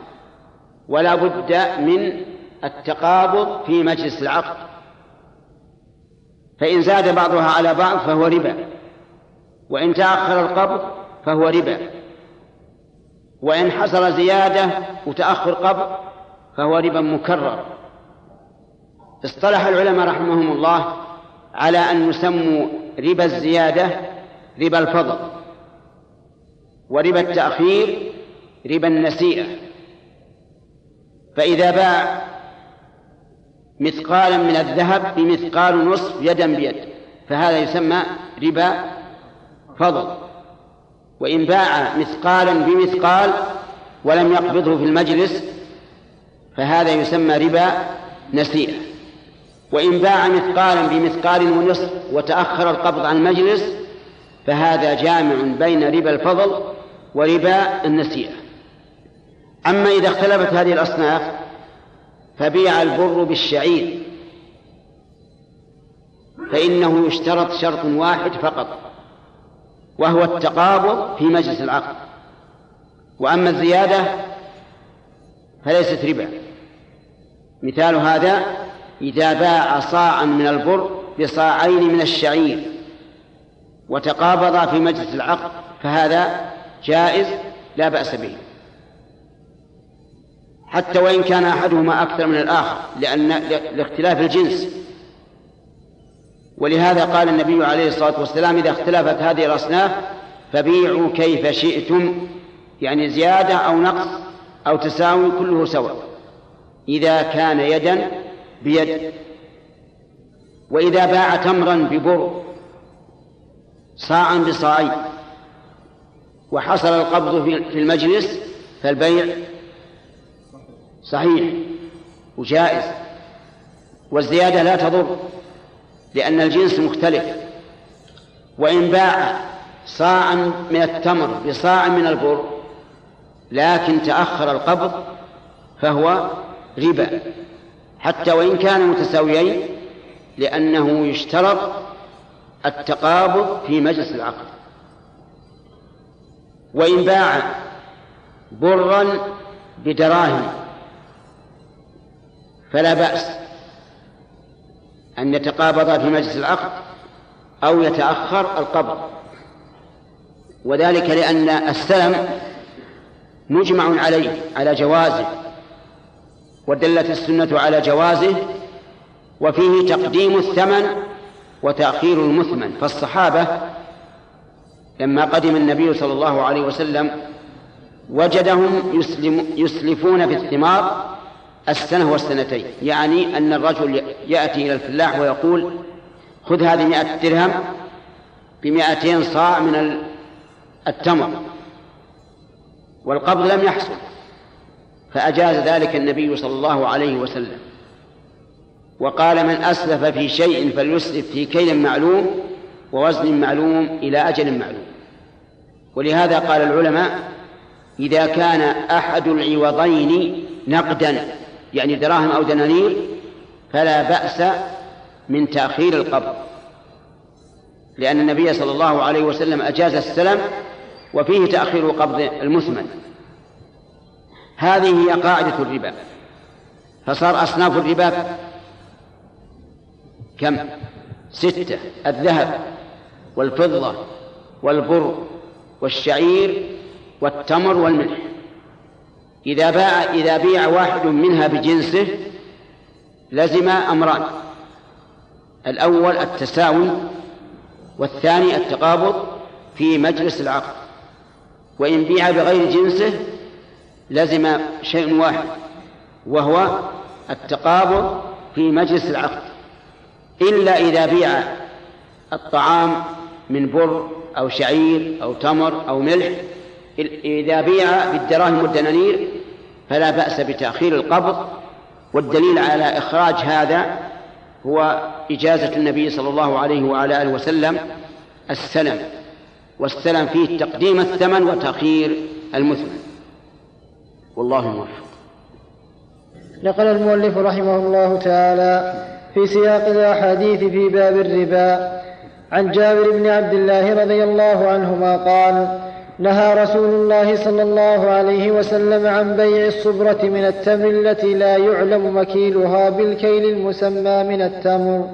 Speaker 1: ولا بد من التقابض في مجلس العقد. فإن زاد بعضها على بعض فهو ربا وإن تأخر القبض فهو ربا وإن حصل زيادة وتأخر قبض فهو ربا مكرر. اصطلح العلماء رحمهم الله على أن يسموا ربا الزيادة ربا الفضل وربا التأخير ربا النسيئة. فإذا باع مثقالا من الذهب بمثقال نصف يدا بيد فهذا يسمى ربا فضل. وإن باع مثقالا بمثقال ولم يقبضه في المجلس فهذا يسمى ربا نسيئة. وإن باع مثقالا بمثقال ونصف وتأخر القبض عن المجلس فهذا جامع بين ربا الفضل وربا النسيئة. أما إذا اختلفت هذه الأصناف فبيع البر بالشعير. فإنه يشترط شرط واحد فقط وهو التقابض في مجلس العقد. وأما الزيادة فليست ربا. مثال هذا إذا باع صاعا من البر بصاعين من الشعير وتقابضا في مجلس العقد فهذا جائز لا بأس به. حتى وإن كان أحدهما أكثر من الآخر لأن لاختلاف الجنس. ولهذا قال النبي عليه الصلاة والسلام إذا اختلفت هذه الأصناف فبيعوا كيف شئتم. يعني زيادة أو نقص أو تساوي كله سواء. إذا كان يدا بيد. وإذا باع تمرا ببر صاعا بصاعين وحصل القبض في المجلس فالبيع صحيح وجائز. والزيادة لا تضر لأن الجنس مختلف. وإن باع صاعا من التمر بصاع من البر لكن تأخر القبض فهو ربا. حتى وإن كانوا متساويين لأنه يشترط التقابض في مجلس العقد. وإن باع برا بدراهم فلا بأس أن يتقابضا في مجلس العقد أو يتأخر القبض. وذلك لأن السلم مجمع عليه على جوازه ودلت السنة على جوازه وفيه تقديم الثمن وتأخير المثمن. فالصحابة لما قدم النبي صلى الله عليه وسلم وجدهم يسلم يسلفون في الثمار السنة والسنتين. يعني أن الرجل يأتي إلى الفلاح ويقول خذ هذه مئة درهم بمئتين صاع من التمر. والقبض لم يحصل فأجاز ذلك النبي صلى الله عليه وسلم. وقال من أسلف في شيء فليسلف في كيل معلوم ووزن معلوم إلى أجل معلوم. ولهذا قال العلماء إذا كان أحد العوضين نقدا يعني دراهم أو دنانير فلا بأس من تأخير القبض. لأن النبي صلى الله عليه وسلم أجاز السلم وفيه تأخير قبض المثمن. هذه هي قاعدة الربا. فصار أصناف الربا كم؟ ستة. الذهب والفضة والبر والشعير والتمر والملح. إذا باع إذا بيع واحد منها بجنسه لزم أمران. الأول التساوي والثاني التقابض في مجلس العقد. وإن بيع بغير جنسه لزم شيء واحد وهو التقابض في مجلس العقد. إلا إذا بيع الطعام من بر أو شعير أو تمر أو ملح إذا بيع بالدراهم والدنانير فلا بأس بتأخير القبض والدليل على إخراج هذا هو إجازة النبي صلى الله عليه وعلى آله وسلم السلم والسلم فيه تقديم الثمن وتأخير المثمن. والله موفق.
Speaker 2: نقل المؤلف رحمه الله تعالى في سياق الأحاديث في باب الربا عن جابر بن عبد الله رضي الله عنهما قال نهى رسول الله صلى الله عليه وسلم عن بيع الصبرة من التمر التي لا يعلم مكيلها بالكيل المسمى من التمر.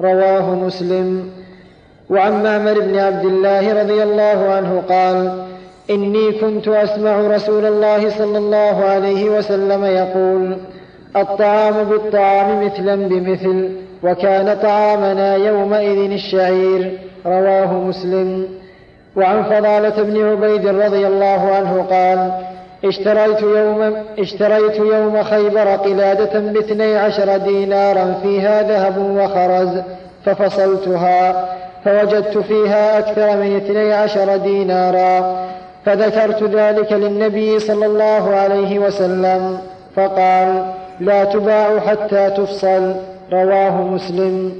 Speaker 2: رواه مسلم. وعن معمر بن عبد الله رضي الله عنه قال إني كنت أسمع رسول الله صلى الله عليه وسلم يقول الطعام بالطعام مثلا بمثل وكان طعامنا يومئذ الشعير. رواه مسلم. وعن فضالة بن عبيد رضي الله عنه قال اشتريت يوم اشتريت يوم خيبر قلادة باثني عشر دينارا فيها ذهب وخرز ففصلتها فوجدت فيها أكثر من اثني عشر دينارا فذكرت ذلك للنبي صلى الله عليه وسلم فقال لا تباع حتى تفصل رواه مسلم.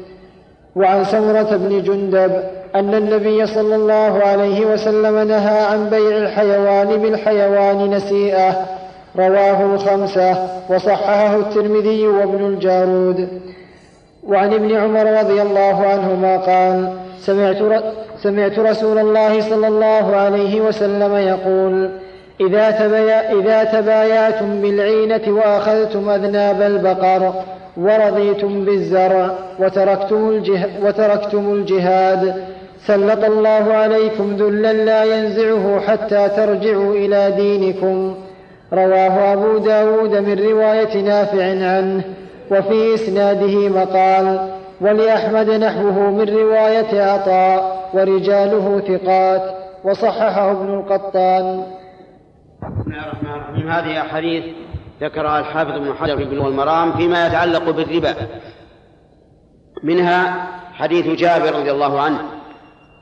Speaker 2: وعن سمرة بن جندب أن النبي صلى الله عليه وسلم نهى عن بيع الحيوان بالحيوان نسيئة. رواه الخمسة وصححه الترمذي وابن الجارود. وعن ابن عمر رضي الله عنهما قال سمعت, سمعت رسول الله صلى الله عليه وسلم يقول إذا, تبايا إذا تبايعتم بالعينة وأخذتم أذناب البقر ورضيتم بالزرع وتركتم, الجه وتركتم الجهاد سلط الله عليكم ذلا لا ينزعه حتى ترجعوا إلى دينكم. رواه أبو داود من رواية نافع عنه وفي إسناده مقال ولأحمد نحوه من رواية عطاء ورجاله ثقات وصححه ابن القطان.
Speaker 1: بسم الله الرحمن الرحيم. هذه أحاديث ذكرها الحافظ ابن حجر في بلوغ المرام فيما يتعلق بالربا. منها حديث جابر رضي الله عنه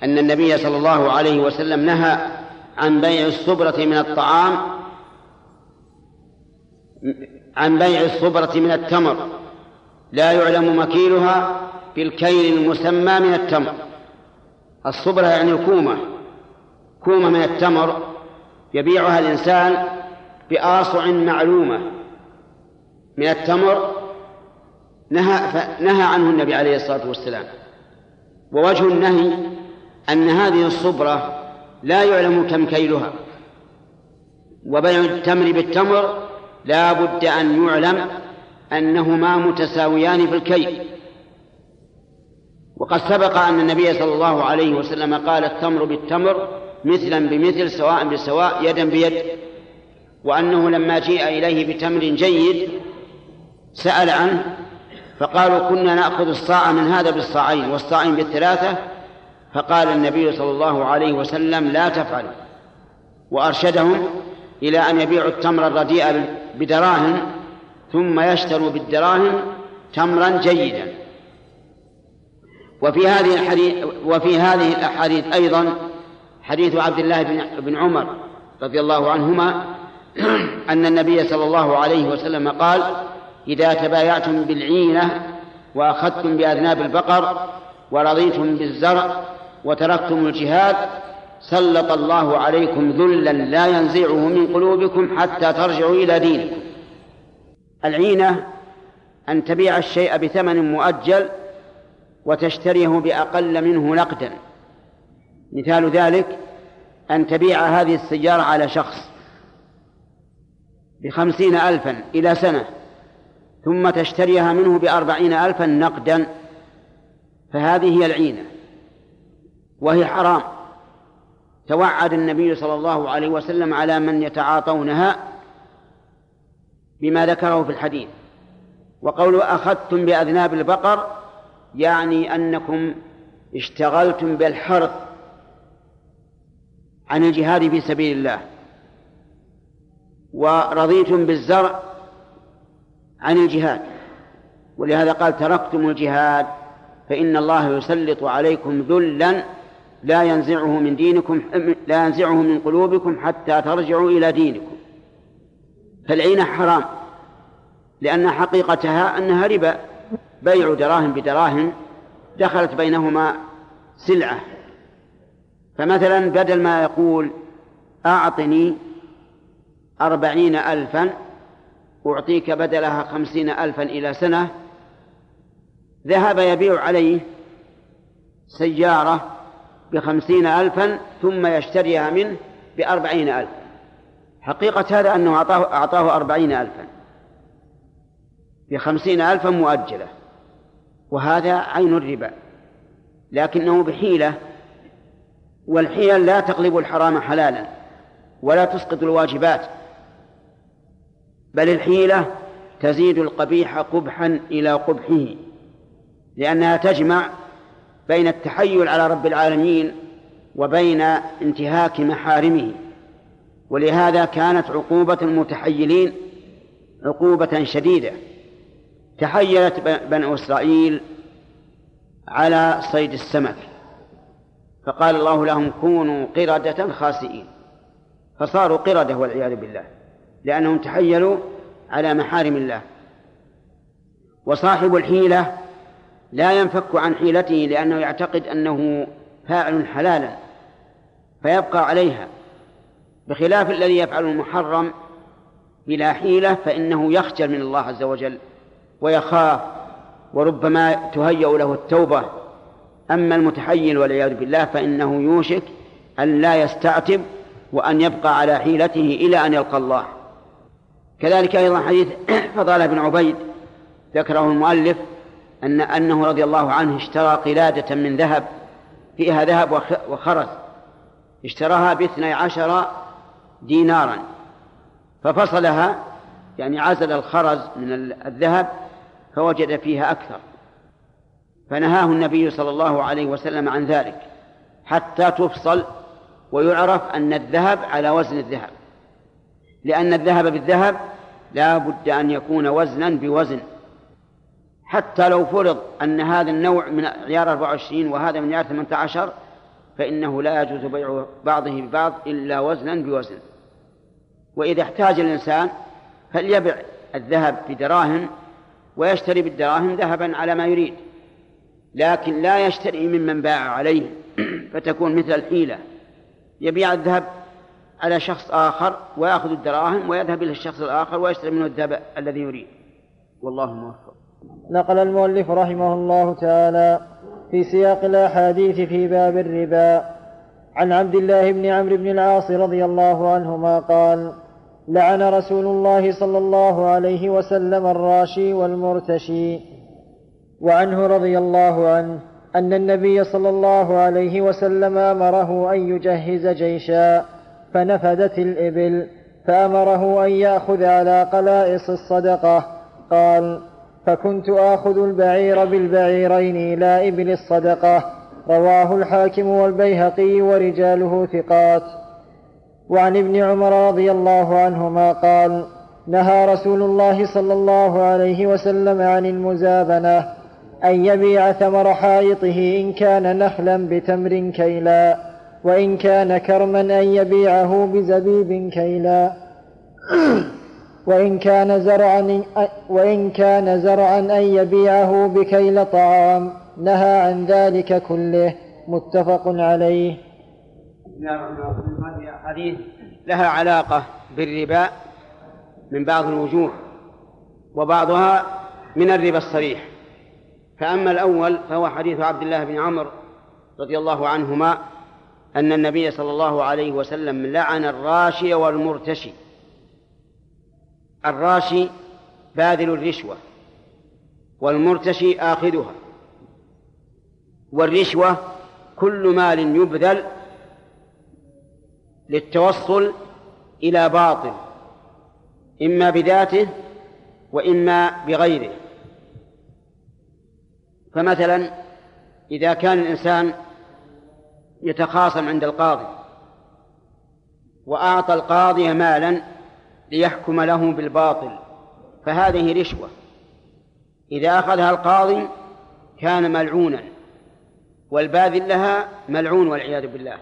Speaker 1: أن النبي صلى الله عليه وسلم نهى عن بيع الصبرة من الطعام عن بيع الصبرة من التمر. لا يعلم مكيلها بالكيل المسمى من التمر. الصبرة يعني الكومة كومة من التمر. يبيعها الإنسان بآصع معلومة من التمر نهى, نهى عنه النبي عليه الصلاة والسلام. ووجه النهي أن هذه الصبرة لا يعلم كم كيلها. وبيع التمر بالتمر لا بد أن يعلم أنهما متساويان في الكيل. وقد سبق أن النبي صلى الله عليه وسلم قال التمر بالتمر مثلا بمثل سواء بسواء يدا بيد. وأنه لما جيء إليه بتمر جيد سأل عنه فقالوا كنا نأخذ الصاع من هذا بالصاعين والصاعين بالثلاثة. فقال النبي صلى الله عليه وسلم لا تفعلوا وأرشدهم إلى أن يبيعوا التمر الرديء بدراهم ثم يشتروا بالدراهم تمرا جيدا. وفي هذه الحديث وفي هذه الأحاديث أيضا حديث عبد الله بن عمر رضي الله عنهما أن النبي صلى الله عليه وسلم قال إذا تبايعتم بالعينة وأخذتم بأذناب البقر ورضيتم بالزرع وتركتم الجهاد سلط الله عليكم ذلا لا ينزعه من قلوبكم حتى ترجعوا إلى دينكم. العينة أن تبيع الشيء بثمن مؤجل وتشتريه بأقل منه نقدا. مثال ذلك أن تبيع هذه السيارة على شخص بخمسين ألفا إلى سنة ثم تشتريها منه بأربعين ألفا نقدا فهذه هي العينة وهي حرام. توعد النبي صلى الله عليه وسلم على من يتعاطونها بما ذكره في الحديث وقول أخذتم بأذناب البقر يعني أنكم اشتغلتم بالحرث. عن الجهاد في سبيل الله. ورضيتم بالزرع عن الجهاد. ولهذا قال تركتم الجهاد فإن الله يسلط عليكم ذلا لا ينزعه من دينكم لا ينزعه من قلوبكم حتى ترجعوا إلى دينكم. فالعينة حرام لأن حقيقتها أنها ربا. بيع دراهم بدراهم دخلت بينهما سلعة. فمثلا بدل ما يقول أعطني أربعين ألفا أعطيك بدلها خمسين ألفا إلى سنة ذهب يبيع عليه سيارة بخمسين ألفا ثم يشتريها منه بأربعين ألفا. حقيقة هذا أنه أعطاه, أعطاه أربعين ألفا. بخمسين ألفا مؤجلة. وهذا عين الربا. لكنه بحيلة والحيل لا تقلب الحرام حلالا ولا تسقط الواجبات بل الحيلة تزيد القبيح قبحا إلى قبحه لأنها تجمع بين التحيل على رب العالمين وبين انتهاك محارمه. ولهذا كانت عقوبة المتحيلين عقوبة شديدة. تحيلت بنو إسرائيل على صيد السمك. فقال الله لهم كونوا قردة خاسئين. فصاروا قردة والعياذ بالله لأنهم تحيلوا على محارم الله. وصاحب الحيلة لا ينفك عن حيلته لأنه يعتقد أنه فاعل حلالا فيبقى عليها. بخلاف الذي يفعل المحرم بلا حيلة فإنه يخجل من الله عز وجل ويخاف وربما تهيأ له التوبة. أما المتحيل والعياذ بالله فإنه يوشك أن لا يستعتب وأن يبقى على حيلته إلى أن يلقى الله. كذلك أيضا حديث فضالة بن عبيد ذكره المؤلف أن أنه رضي الله عنه اشترى قلادة من ذهب فيها ذهب وخرز اشتراها باثني عشر دينارا. ففصلها يعني عزل الخرز من الذهب فوجد فيها أكثر. فنهاه النبي صلى الله عليه وسلم عن ذلك حتى تفصل ويعرف أن الذهب على وزن الذهب. لأن الذهب بالذهب لا بد أن يكون وزنا بوزن. حتى لو فرض أن هذا النوع من عيار 24 وهذا من عيار 18 فإنه لا يجوز بيع بعضه ببعض إلا وزنا بوزن. وإذا احتاج الإنسان فليبع الذهب بدراهم ويشتري بالدراهم ذهبا على ما يريد. لكن لا يشتري ممن باع عليه فتكون مثل الحيلة. يبيع الذهب على شخص آخر ويأخذ الدراهم ويذهب إلى الشخص الآخر ويشتري منه الذهب الذي يريد. والله موفق.
Speaker 2: نقل المؤلف رحمه الله تعالى في سياق الأحاديث في باب الربا. عن عبد الله بن عمرو بن العاص رضي الله عنهما قال لعن رسول الله صلى الله عليه وسلم الراشي والمرتشي. وعنه رضي الله عنه أن النبي صلى الله عليه وسلم أمره أن يجهز جيشا فنفدت الإبل فأمره أن يأخذ على قلائص الصدقة. قال فكنت آخذ البعير بالبعيرين إلى إبل الصدقة. رواه الحاكم والبيهقي ورجاله ثقات. وعن ابن عمر رضي الله عنهما قال نهى رسول الله صلى الله عليه وسلم عن المزابنة أن يبيع ثمر حائطه إن كان نخلا بتمر كيلا وإن كان كرما أن يبيعه بزبيب كيلا. وإن كان زرعا وإن كان زرعا أن يبيعه بكيل طعام. نهى عن ذلك كله. متفق عليه.
Speaker 1: هذه أحاديث لها علاقة بالربا من بعض الوجوه وبعضها من الربا الصريح. فأما الأول فهو حديث عبد الله بن عمرو رضي الله عنهما أن النبي صلى الله عليه وسلم لعن الراشي والمرتشي. الراشي باذل الرشوة والمرتشي آخذها. والرشوة كل مال يبذل للتوصل إلى باطل إما بذاته وإما بغيره. فمثلا إذا كان الإنسان يتخاصم عند القاضي وأعطى القاضي مالا ليحكم له بالباطل فهذه رشوة. إذا أخذها القاضي كان ملعونا والباذل لها ملعون والعياذ بالله.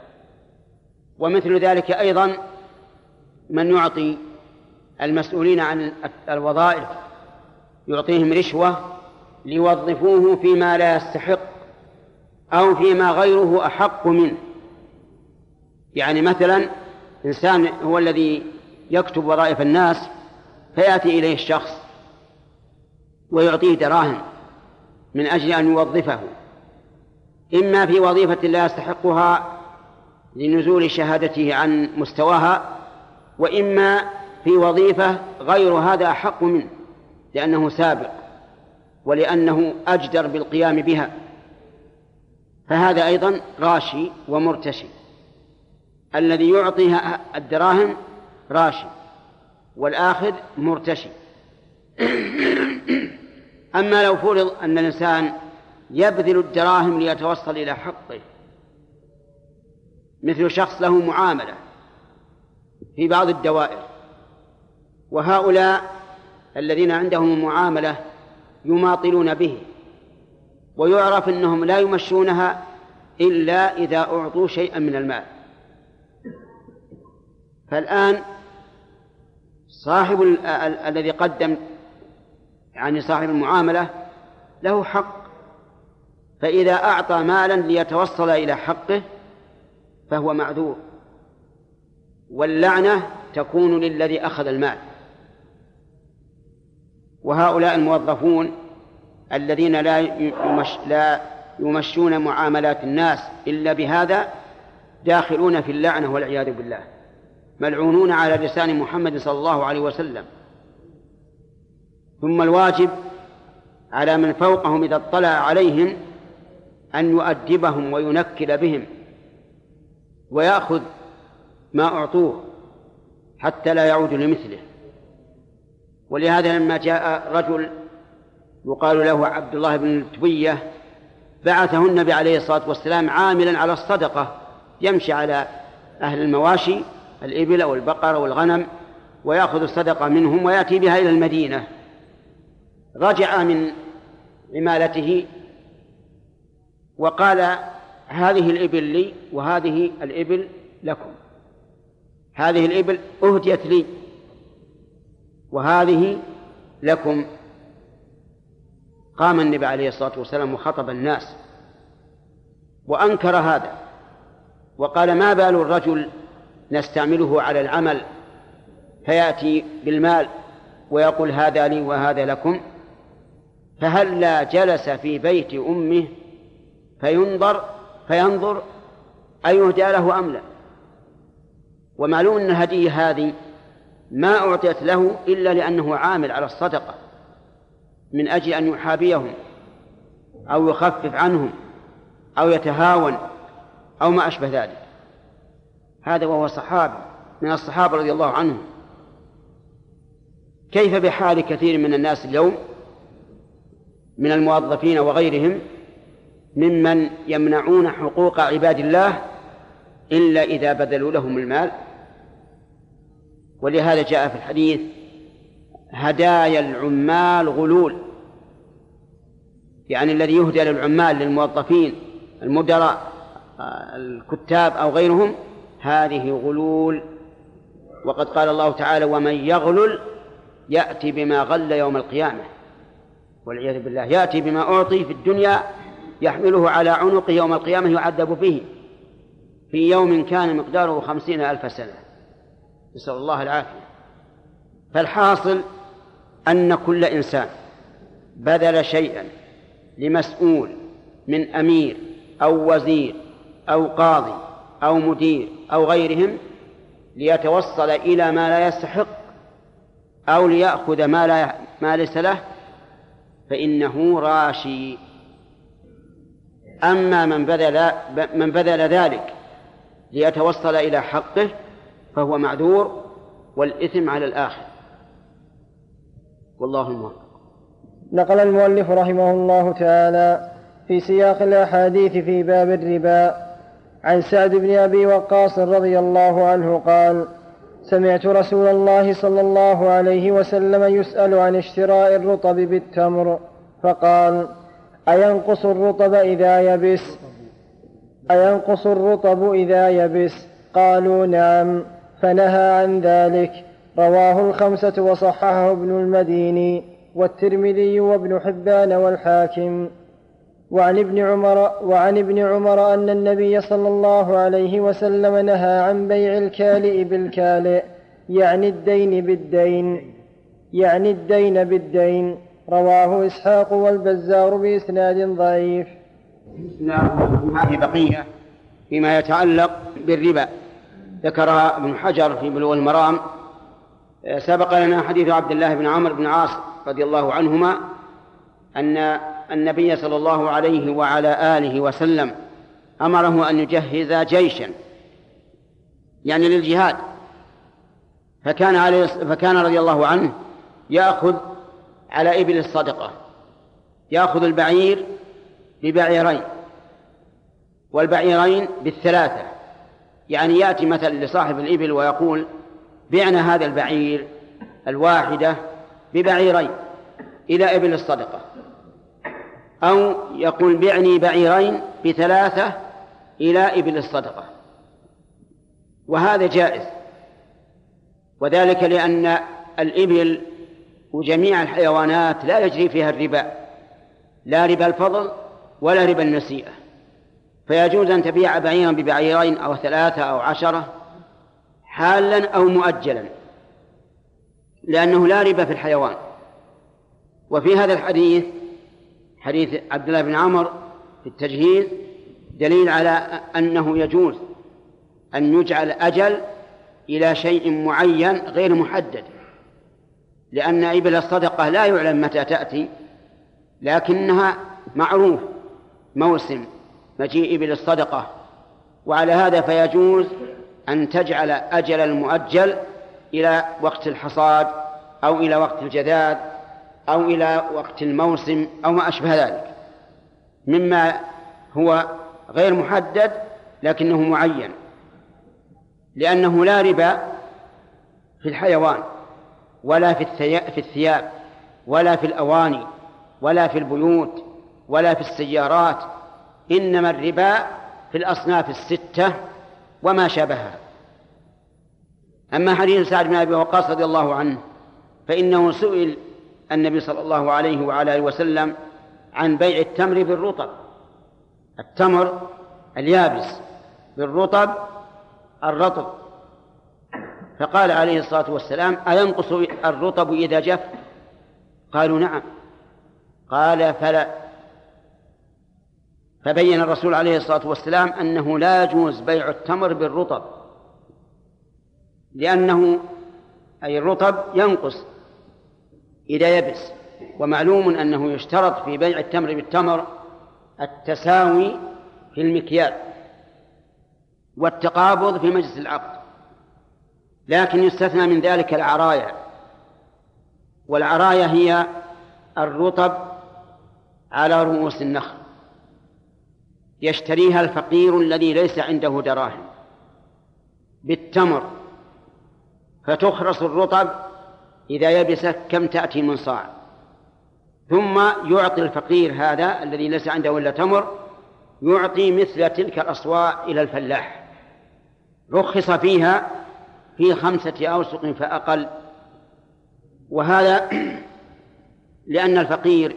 Speaker 1: ومثل ذلك أيضا من يعطي المسؤولين عن الوظائف يعطيهم رشوة ليوظفوه فيما لا يستحق أو فيما غيره أحق منه. يعني مثلا إنسان هو الذي يكتب وظائف الناس فيأتي إليه الشخص ويعطيه دراهم من أجل أن يوظفه. إما في وظيفة لا يستحقها لنزول شهادته عن مستواها وإما في وظيفة غير هذا أحق منه لأنه سابق. ولأنه أجدر بالقيام بها. فهذا أيضا غاشي ومرتشي. الذي يعطيها الدراهم راشي والآخذ مرتشي. أما لو فرض أن الإنسان يبذل الدراهم ليتوصل إلى حقه مثل شخص له معاملة في بعض الدوائر وهؤلاء الذين عندهم المعاملة يماطلون به. ويعرف أنهم لا يمشونها إلا إذا أعطوا شيئا من المال. فالآن صاحب الذي قدم يعني صاحب المعاملة له حق. فإذا أعطى مالا ليتوصل إلى حقه فهو معذور. واللعنة تكون للذي أخذ المال. وهؤلاء الموظفون الذين لا يمش لا يمشون معاملات الناس إلا بهذا داخلون في اللعنة والعياذ بالله ملعونون على لسان محمد صلى الله عليه وسلم. ثم الواجب على من فوقهم إذا اطلع عليهم أن يؤدبهم وينكل بهم ويأخذ ما أعطوه حتى لا يعود لمثله. ولهذا لما جاء رجل يقال له عبد الله بن التبية بعثه النبي عليه الصلاة والسلام عاملا على الصدقة يمشي على أهل المواشي الإبل أو البقر أو الغنم ويأخذ الصدقة منهم ويأتي بها إلى المدينة. رجع من عمالته وقال هذه الإبل لي وهذه الإبل لكم. هذه الإبل أهديت لي. وهذه لكم قام النبي عليه الصلاة والسلام وخطب الناس وأنكر هذا وقال ما بال الرجل نستعمله على العمل فيأتي بالمال ويقول هذا لي وهذا لكم فهلا جلس في بيت أمه فينظر فينظر أيهدى له أم لا ومعلوم أن الهدية هذه ما أعطيت له إلا لأنه عامل على الصدقة من أجل أن يحابيهم أو يخفف عنهم أو يتهاون أو ما أشبه ذلك. هذا وهو صحابي من الصحابة رضي الله عنهم. كيف بحال كثير من الناس اليوم من الموظفين وغيرهم ممن يمنعون حقوق عباد الله إلا إذا بذلوا لهم المال؟ ولهذا جاء في الحديث هدايا العمال غلول يعني الذي يهدى للعمال للموظفين المدراء الكتاب أو غيرهم هذه غلول. وقد قال الله تعالى ومن يغلل يأتي بما غل يوم القيامة. والعياذ بالله يأتي بما أعطي في الدنيا يحمله على عنقه يوم القيامة يعذب به في يوم كان مقداره خمسين ألف سنة. نسأل الله العافية. فالحاصل أن كل إنسان بذل شيئا لمسؤول من أمير أو وزير أو قاضي أو مدير أو غيرهم ليتوصل إلى ما لا يستحق أو ليأخذ ما لا ما ليس له فإنه راشي. أما من بذل من بذل ذلك ليتوصل إلى حقه فهو معذور والإثم على الآخر. والله الموفق.
Speaker 2: نقل المؤلف رحمه الله تعالى في سياق الأحاديث في باب الربا عن سعد بن أبي وقاص رضي الله عنه قال سمعت رسول الله صلى الله عليه وسلم يسأل عن اشتراء الرطب بالتمر فقال أينقص الرطب إذا يبس؟ أينقص الرطب إذا يبس؟ قالوا نعم. فنهى عن ذلك. رواه الخمسة وصححه ابن المديني والترمذي وابن حبان والحاكم. وعن ابن عمر وعن ابن عمر أن النبي صلى الله عليه وسلم نهى عن بيع الكالئ بالكالئ يعني الدين بالدين يعني الدين بالدين. رواه إسحاق والبزار بإسناد ضعيف.
Speaker 1: هذه بقية فيما يتعلق بالربا. ذكرها ابن حجر في بلوغ المرام سبق لنا حديث عبد الله بن عمرو بن عاص رضي الله عنهما أن النبي صلى الله عليه وعلى آله وسلم أمره أن يجهز جيشا يعني للجهاد. فكان عليه فكان رضي الله عنه يأخذ على إبل الصدقة يأخذ البعير ببعيرين والبعيرين بالثلاثة. يعني يأتي مثلا لصاحب الإبل ويقول بعنا هذا البعير الواحدة ببعيرين إلى إبل الصدقة. أو يقول بعني بعيرين بثلاثة إلى إبل الصدقة. وهذا جائز. وذلك لأن الإبل وجميع الحيوانات لا يجري فيها الربا. لا ربا الفضل ولا ربا النسيئة. فيجوز أن تبيع بعيرا ببعيرين أو ثلاثة أو عشرة حالا أو مؤجلا لأنه لا ربا في الحيوان. وفي هذا الحديث حديث عبد الله بن عمر في التجهيز دليل على أنه يجوز أن يجعل أجل إلى شيء معين غير محدد لأن إبل الصدقة لا يعلم متى تأتي لكنها معروف موسم. مجيء إبل الصدقة وعلى هذا فيجوز أن تجعل أجل المؤجل إلى وقت الحصاد أو إلى وقت الجذاذ أو إلى وقت الموسم أو ما أشبه ذلك. مما هو غير محدد لكنه معين. لأنه لا ربا في الحيوان ولا في الثياب ولا في الأواني ولا في البيوت ولا في السيارات إنما الربا في الأصناف الستة وما شابهها. أما حديث سعد بن أبي وقاص رضي الله عنه فإنه سئل النبي صلى الله عليه وعلى آله وسلم عن بيع التمر بالرطب. التمر اليابس بالرطب الرطب. فقال عليه الصلاة والسلام أينقص الرطب إذا جف؟ قالوا نعم. قال فلا. فبين الرسول عليه الصلاة والسلام أنه لا يجوز بيع التمر بالرطب لأنه أي الرطب ينقص إذا يبس ومعلوم أنه يشترط في بيع التمر بالتمر التساوي في المكيال والتقابض في مجلس العقد لكن يستثنى من ذلك العرايا والعرايا هي الرطب على رؤوس النخل. يشتريها الفقير الذي ليس عنده دراهم بالتمر فتخرص الرطب إذا يبست كم تأتي من صاع. ثم يعطي الفقير هذا الذي ليس عنده إلا تمر يعطي مثل تلك الأصواع إلى الفلاح. رخص فيها في خمسة أوسق فأقل. وهذا لأن الفقير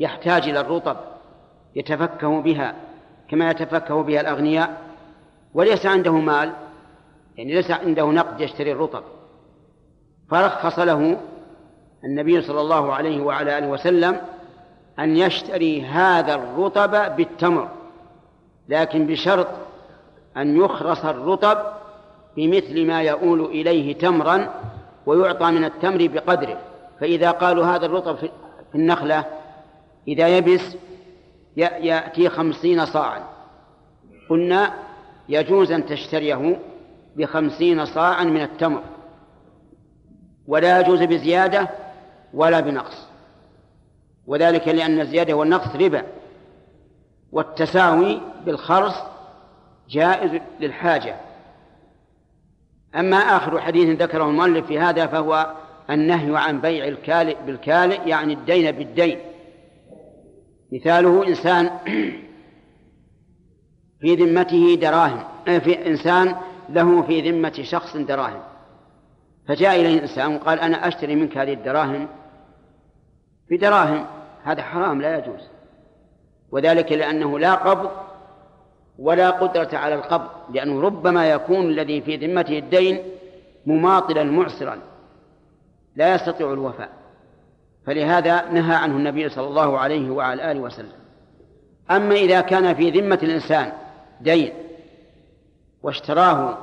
Speaker 1: يحتاج إلى الرطب يتفكه بها. كما يتفكه بها الأغنياء وليس عنده مال يعني ليس عنده نقد يشتري الرطب. فرخص له النبي صلى الله عليه وعلى آله وسلم أن يشتري هذا الرطب بالتمر لكن بشرط أن يخرص الرطب بمثل ما يؤول إليه تمرا ويعطى من التمر بقدره. فإذا قالوا هذا الرطب في النخلة إذا يبس يأتي خمسين صاعا. قلنا يجوز أن تشتريه بخمسين صاعا من التمر. ولا يجوز بزيادة ولا بنقص. وذلك لأن الزيادة والنقص ربا. والتساوي بالخرص جائز للحاجة. أما آخر حديث ذكره المؤلف في هذا فهو النهي عن بيع الكالئ بالكالئ يعني الدين بالدين. مثاله إنسان في ذمته دراهم آه، في إنسان له في ذمة شخص دراهم. فجاء إليه إنسان وقال أنا أشتري منك هذه الدراهم بدراهم. هذا حرام لا يجوز. وذلك لأنه لا قبض ولا قدرة على القبض لأنه ربما يكون الذي في ذمته الدين مماطلا معسرا لا يستطيع الوفاء. فلهذا نهى عنه النبي صلى الله عليه وعلى آله وسلم. أما إذا كان في ذمة الإنسان دين واشتراه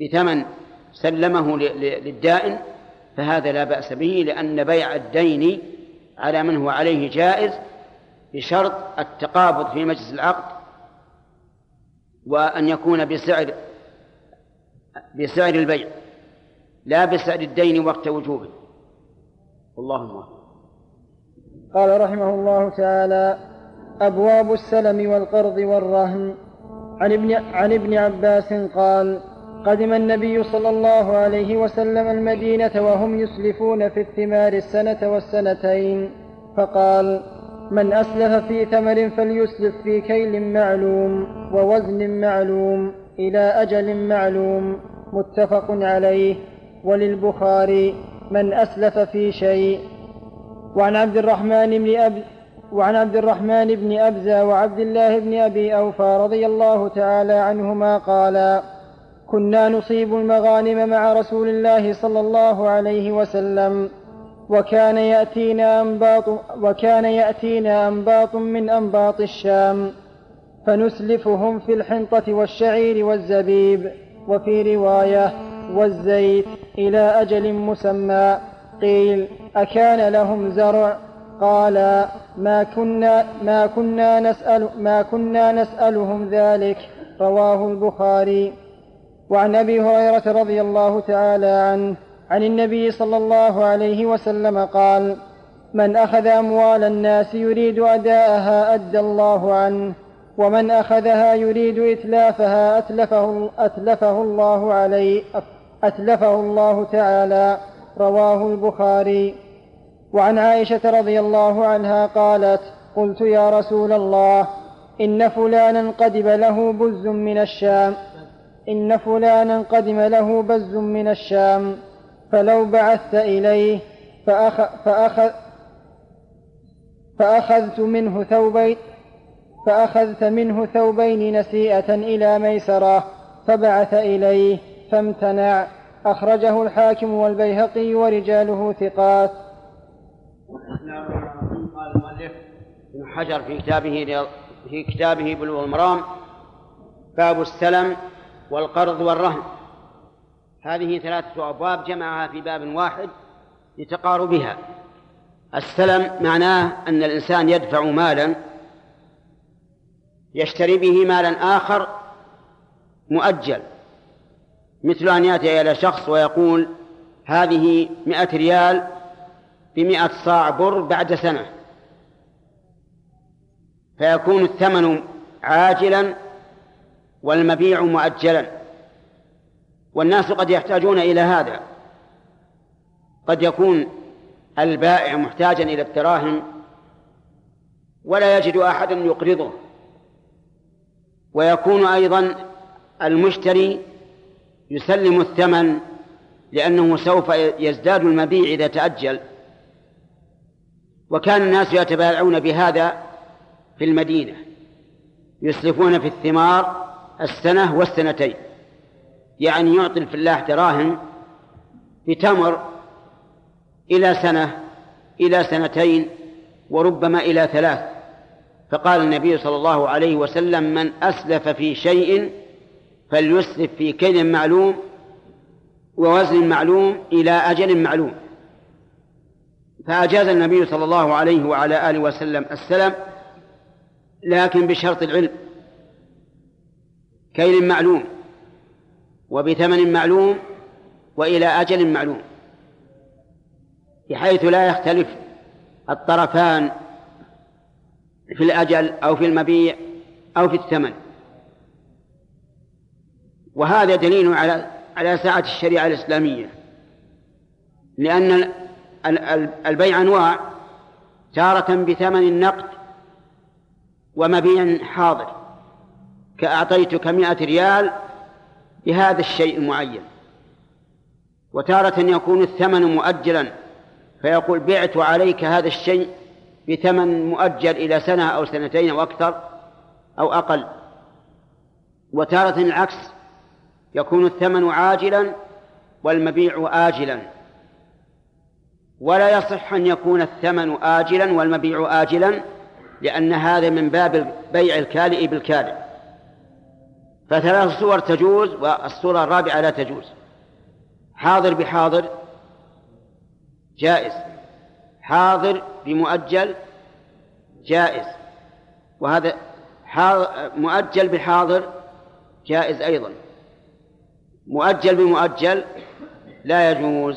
Speaker 1: بثمن سلمه للدائن فهذا لا بأس به لأن بيع الدين على من هو عليه جائز بشرط التقابض في مجلس العقد وأن يكون بسعر بسعر البيع لا بسعر الدين وقت وجوبه. اللهم
Speaker 2: قال رحمه الله تعالى أبواب السلم والقرض والرهن. عن ابن عن ابن عباس قال قدم النبي صلى الله عليه وسلم المدينة وهم يسلفون في الثمار السنة والسنتين. فقال من أسلف في ثمر فليسلف في كيل معلوم ووزن معلوم إلى أجل معلوم. متفق عليه. وللبخاري من أسلف في شيء. وعن عبد الرحمن بن أب وعن عبد الرحمن بن أبزة وعبد الله بن أبي أوفى رضي الله تعالى عنهما قالا كنا نصيب المغانم مع رسول الله صلى الله عليه وسلم وكان يأتينا أنباط وكان يأتينا أنباط من أنباط الشام فنسلفهم في الحنطة والشعير والزبيب. وفي رواية والزيت إلى أجل مسمى. قيل أكان لهم زرع؟ قال ما كنا ما كنا نسأل ما كنا نسألهم ذلك. رواه البخاري. وعن أبي هريرة رضي الله تعالى عنه عن النبي صلى الله عليه وسلم قال من أخذ أموال الناس يريد أداءها أدى الله عنه ومن أخذها يريد إتلافها أتلفه, أتلفه الله عليه. أتلفه الله تعالى رواه البخاري. وعن عائشة رضي الله عنها قالت قلت يا رسول الله إن فلانا قدم له بز من الشام. إن فلانا قدم له بز من الشام. فلو بعثت إليه فأخ فأخذ فأخذت منه ثوبين فأخذت منه ثوبين نسيئة إلى ميسرة فبعث إليه. فامتنع. أخرجه الحاكم والبيهقي ورجاله ثقات.
Speaker 1: قال المؤلف ابن حجر في كتابه في كتابه بلوغ المرام باب السلم والقرض والرهن. هذه ثلاثة أبواب جمعها في باب واحد لتقاربها السلم معناه أن الإنسان يدفع مالا يشتري به مالا آخر مؤجل. مثل أن يأتي إلى شخص ويقول هذه مئة ريال بمئة صاع بر بعد سنة. فيكون الثمن عاجلا والمبيع مؤجلا. والناس قد يحتاجون إلى هذا. قد يكون البائع محتاجا إلى الدراهم ولا يجد أحدا يقرضه. ويكون أيضا المشتري يسلم الثمن لأنه سوف يزداد المبيع إذا تأجل. وكان الناس يتبايعون بهذا في المدينة يسلفون في الثمار السنة والسنتين. يعني يعطي الفلاح دراهم بتمر إلى سنة إلى سنتين وربما إلى ثلاث. فقال النبي صلى الله عليه وسلم من أسلف في شيء فليسلف في كيل معلوم ووزن معلوم إلى أجل معلوم. فأجاز النبي صلى الله عليه وعلى آله وسلم السلم لكن بشرط العلم كيل معلوم وبثمن معلوم وإلى أجل معلوم بحيث لا يختلف الطرفان في الأجل أو في المبيع أو في الثمن. وهذا دليل على على سعة الشريعة الإسلامية. لأن البيع أنواع تارة بثمن النقد ومبيع حاضر. كأعطيتك مئة ريال بهذا الشيء المعين. وتارة يكون الثمن مؤجلا فيقول بعت عليك هذا الشيء بثمن مؤجل إلى سنة أو سنتين أو أكثر أو أقل. وتارة العكس يكون الثمن عاجلا والمبيع آجلا. ولا يصح أن يكون الثمن آجلا والمبيع آجلا لأن هذا من باب بيع الكالئ بالكالئ. فثلاث صور تجوز والصورة الرابعة لا تجوز. حاضر بحاضر جائز. حاضر بمؤجل جائز. وهذا مؤجل بحاضر جائز أيضا. مؤجل بمؤجل لا يجوز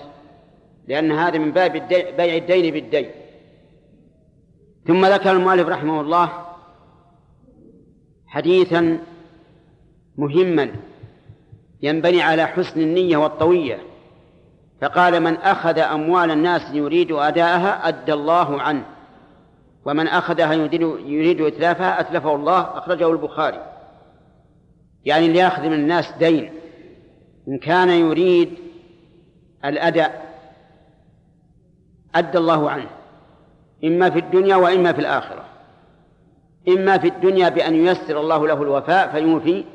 Speaker 1: لأن هذا من باب بيع الدين بالدين. ثم ذكر المؤلف رحمه الله حديثا مهما ينبني على حسن النية والطوية. فقال من أخذ أموال الناس يريد أداءها أدى الله عنه ومن أخذها يريد إتلافها أتلفه الله. أخرجه البخاري. يعني اللي يأخذ من الناس دين. إن كان يريد الأداء أدى الله عنه إما في الدنيا وإما في الآخرة. إما في الدنيا بأن ييسر الله له الوفاء فيوفي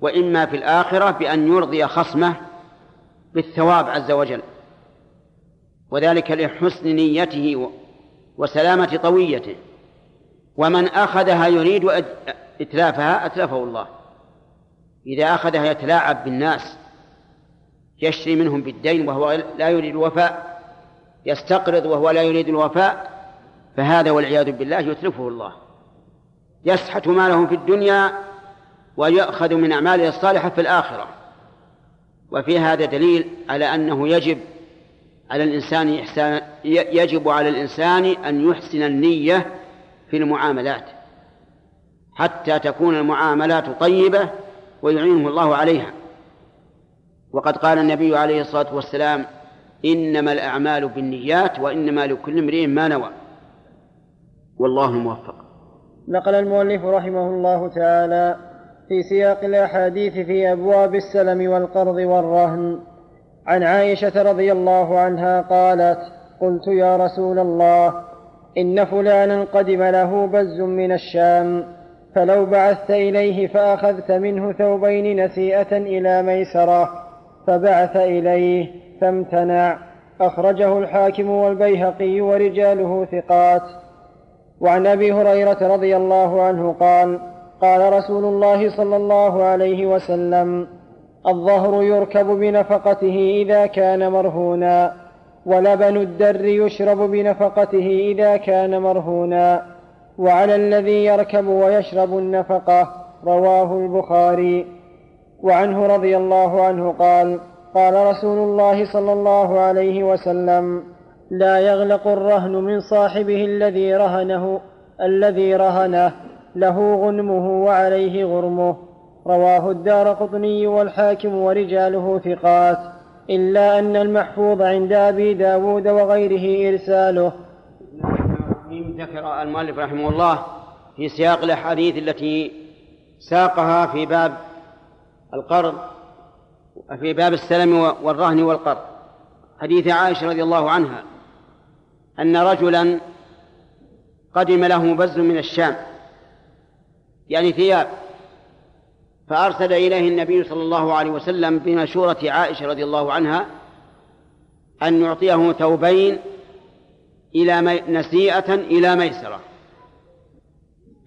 Speaker 1: وإما في الآخرة بأن يرضي خصمه بالثواب عز وجل. وذلك لحسن نيته وسلامة طويته. ومن أخذها يريد إتلافها أتلفه الله. إذا أخذها يتلاعب بالناس يشتري منهم بالدين وهو لا يريد الوفاء يستقرض وهو لا يريد الوفاء فهذا والعياذ بالله يتلفه الله. يسحت ماله في الدنيا ويأخذ من أعماله الصالحة في الآخرة. وفي هذا دليل على أنه يجب على الإنسان إحسان يجب على الإنسان أن يحسن النية في المعاملات حتى تكون المعاملات طيبة ويعينه الله عليها. وقد قال النبي عليه الصلاة والسلام إنما الأعمال بالنيات وإنما لكل امرئ ما نوى. والله الموفق
Speaker 2: نقل المؤلف رحمه الله تعالى في سياق الأحاديث في أبواب السلم والقرض والرهن. عن عائشة رضي الله عنها قالت قلت يا رسول الله إن فلانا قدم له بز من الشام فلو بعثت إليه فأخذت منه ثوبين نسيئة إلى ميسرة. فبعث إليه فامتنع. أخرجه الحاكم والبيهقي ورجاله ثقات. وعن أبي هريرة رضي الله عنه قال قال رسول الله صلى الله عليه وسلم الظهر يركب بنفقته إذا كان مرهونا ولبن الدر يشرب بنفقته إذا كان مرهونا وعلى الذي يركب ويشرب النفقة رواه البخاري. وعنه رضي الله عنه قال قال رسول الله صلى الله عليه وسلم لا يغلق الرهن من صاحبه الذي رهنه الذي رهنه له غنمه وعليه غرمه. رواه الدار قطني والحاكم ورجاله ثقات. إلا أن المحفوظ عند أبي داود وغيره إرساله.
Speaker 1: ذكر المؤلف رحمه الله في سياق الأحاديث التي ساقها في باب القرض في باب السلم والرهن والقرض حديث عائشة رضي الله عنها أن رجلا قدم له بز من الشام يعني ثياب فأرسل إليه النبي صلى الله عليه وسلم بمشورة عائشة رضي الله عنها أن يعطيه ثوبين إلى. نسيئة إلى ميسرة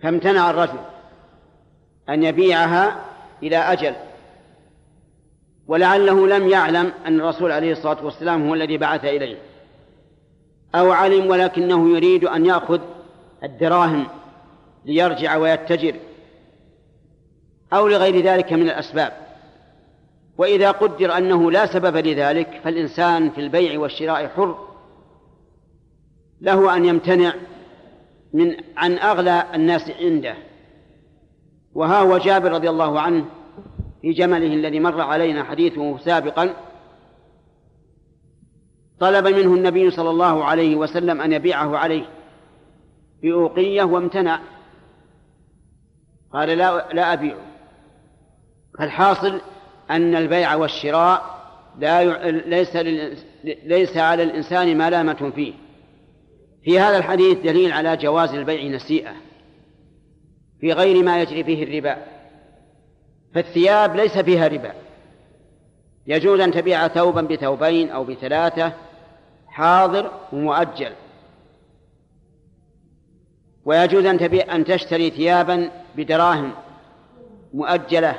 Speaker 1: فامتنع الرجل أن يبيعها إلى أجل ولعله لم يعلم أن الرسول عليه الصلاة والسلام هو الذي بعث إليه. أو علم ولكنه يريد أن يأخذ الدراهم ليرجع ويتجر. أو لغير ذلك من الأسباب. وإذا قدر أنه لا سبب لذلك فالإنسان في البيع والشراء حر. له أن يمتنع من عن أغلى الناس عنده. وها هو جابر رضي الله عنه في جمله الذي مر علينا حديثه سابقا طلب منه النبي صلى الله عليه وسلم أن يبيعه عليه بأوقية وامتنع. قال لا لا أبيعه فالحاصل أن البيع والشراء لا ي... ليس. ليس على الإنسان ملامة فيه. في هذا الحديث دليل على جواز البيع نسيئة في غير ما يجري فيه الربا. فالثياب ليس فيها ربا. يجوز أن تبيع ثوبا بثوبين أو بثلاثة حاضر ومؤجل. ويجوز أن تبيع أن تشتري ثيابا بدراهم مؤجلة.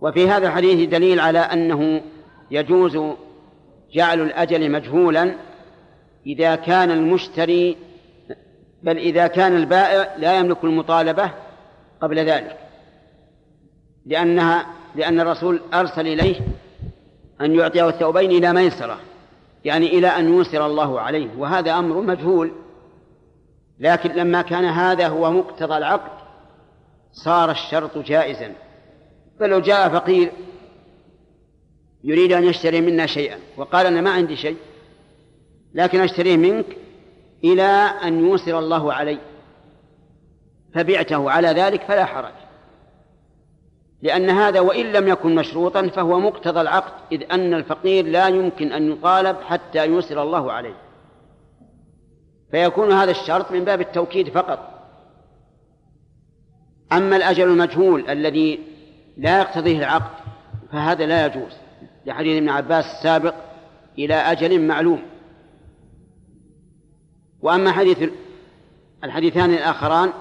Speaker 1: وفي هذا الحديث دليل على أنه يجوز جعل الأجل مجهولا إذا كان المشتري بل إذا كان البائع لا يملك المطالبة قبل ذلك. لأنها لأن الرسول أرسل إليه أن يعطيه الثوبين إلى ميسرة يعني إلى أن يسر الله عليه وهذا أمر مجهول. لكن لما كان هذا هو مقتضى العقد صار الشرط جائزا. فلو جاء فقير يريد أن يشتري منا شيئا وقال أنا ما عندي شيء لكن أشتريه منك إلى أن يوسر الله علي فبعته. على ذلك فلا حرج. لأن هذا وإن لم يكن مشروطا فهو مقتضى العقد إذ أن الفقير لا يمكن أن يطالب حتى يوسر الله عليه. فيكون هذا الشرط من باب التوكيد فقط. أما الأجل المجهول الذي لا يقتضيه العقد فهذا لا يجوز. لحديث ابن عباس السابق إلى أجل معلوم. وأما حديث الحديثان الآخران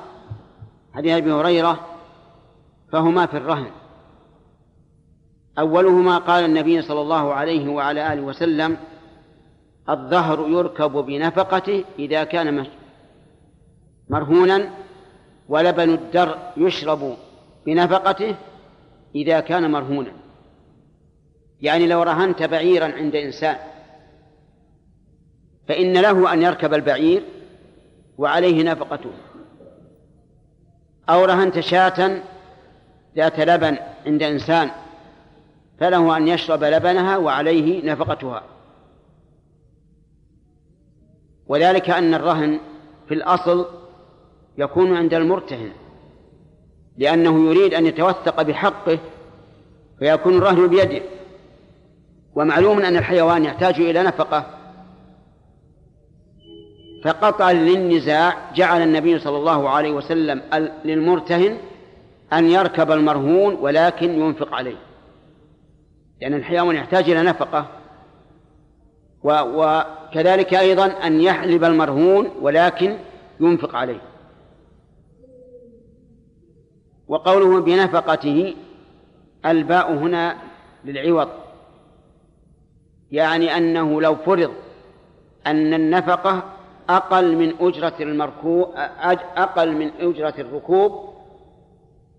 Speaker 1: حديث أبي هريرة فهما في الرهن. أولهما قال النبي صلى الله عليه وعلى آله وسلم الظهر يركب بنفقته إذا كان مرهونا ولبن الدر يشرب بنفقته إذا كان مرهونا. يعني لو رهنت بعيرا عند إنسان فإن له أن يركب البعير وعليه نفقته. أو رهنت شاة ذات لبن عند إنسان فله أن يشرب لبنها وعليه نفقتها. وذلك أن الرهن في الأصل يكون عند المرتهن لأنه يريد أن يتوثق بحقه فيكون الرهن بيده. ومعلوم أن الحيوان يحتاج إلى نفقة. فقطعا للنزاع جعل النبي صلى الله عليه وسلم للمرتهن أن يركب المرهون ولكن ينفق عليه. لأن الحيوان يحتاج إلى نفقة. وكذلك أيضا أن يحلب المرهون ولكن ينفق عليه. وقوله بنفقته الباء هنا للعوض. يعني أنه لو فرض أن النفقة أقل من أجرة المركوب أقل من أجرة الركوب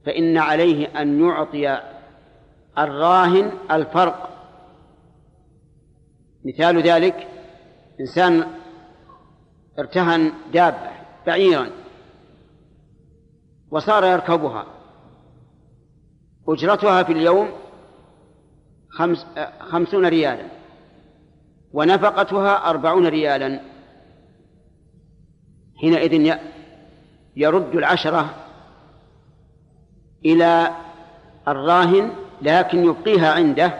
Speaker 1: فإن عليه أن يعطي الراهن الفرق. مثال ذلك إنسان ارتهن دابة بعيرا وصار يركبها. أجرتها في اليوم خمس خمسون ريالا ونفقتها أربعون ريالا. حينئذ يرد العشرة إلى الراهن لكن يبقيها عنده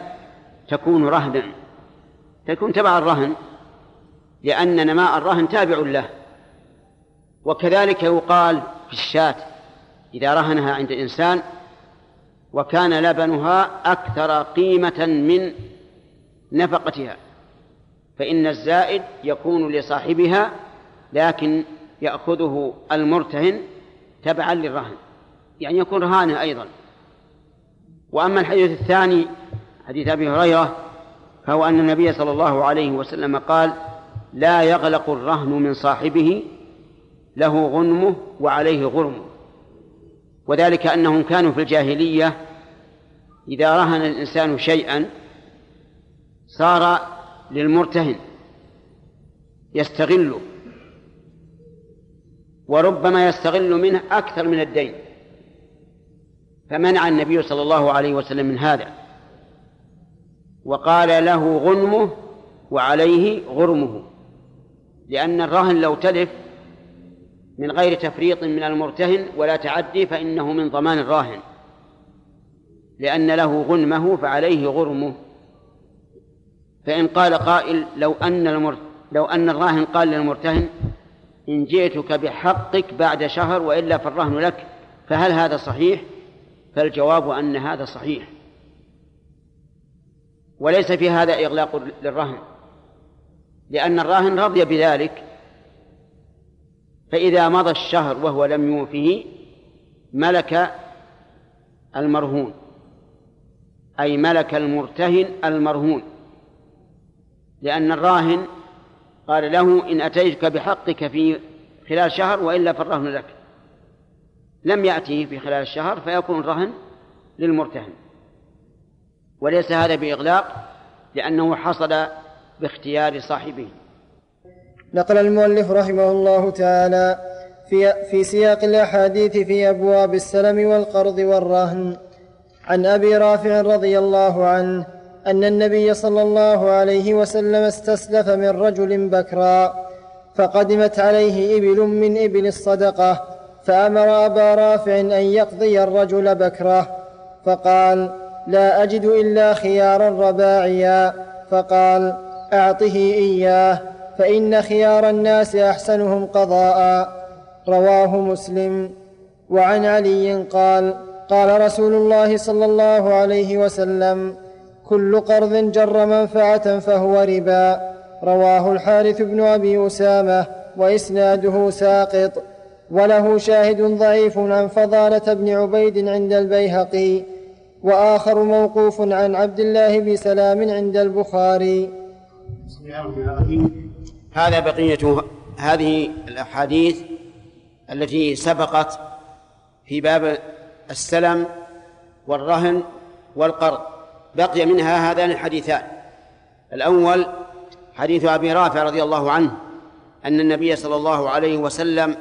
Speaker 1: تكون رهنا تكون تبع الرهن لأن نماء الرهن تابع له. وكذلك يقال في الشاة إذا رهنها عند إنسان وكان لبنها أكثر قيمة من نفقتها فإن الزائد يكون لصاحبها لكن يأخذه المرتهن تبعا للرهن. يعني يكون رهانه أيضا. وأما الحديث الثاني حديث أبي هريرة فهو أن النبي صلى الله عليه وسلم قال لا يغلق الرهن من صاحبه له غنمه وعليه غرمه. وذلك أنهم كانوا في الجاهلية إذا رهن الإنسان شيئا صار للمرتهن يستغله وربما يستغل منه أكثر من الدين. فمنع النبي صلى الله عليه وسلم من هذا وقال له غنمه وعليه غرمه لأن الرهن لو تلف من غير تفريط من المرتهن ولا تعدي فإنه من ضمان الراهن لأن له غنمه فعليه غرمه فإن قال قائل لو أن لو أن الراهن قال للمرتهن إن جئتك بحقك بعد شهر وإلا فالرهن لك فهل هذا صحيح؟ فالجواب أن هذا صحيح. وليس في هذا إغلاق للرهن. لأن الراهن رضي بذلك فإذا مضى الشهر وهو لم يوفه ملك المرهون. أي ملك المرتهن المرهون. لأن الراهن قال له إن أتيتك بحقك في خلال شهر وإلا فالرهن لك. لم يأتيه في خلال الشهر فيكون الرهن للمرتهن. وليس هذا بإغلاق لأنه حصل باختيار صاحبه.
Speaker 2: نقل المؤلف رحمه الله تعالى في, في سياق الأحاديث في أبواب السلم والقرض والرهن. عن أبي رافع رضي الله عنه أن النبي صلى الله عليه وسلم استسلف من رجل بكرا فقدمت عليه إبل من إبل الصدقة فأمر أبا رافع أن يقضي الرجل بكرة فقال لا أجد إلا خيارا رباعيا فقال أعطه إياه فإن خيار الناس أحسنهم قضاء. رواه مسلم. وعن علي قال قال رسول الله صلى الله عليه وسلم كل قرض جر منفعة فهو ربا. رواه الحارث بن أبي أسامة وإسناده ساقط. وله شاهد ضعيف عن فضالة بن عبيد عند البيهقي وآخر موقوف عن عبد الله بن سلام عند البخاري.
Speaker 1: هذا بقية هذه الأحاديث التي سبقت في باب السلم والرهن والقرض. بقي منها هذان الحديثان. الأول حديث أبي رافع رضي الله عنه أن النبي صلى الله عليه وسلم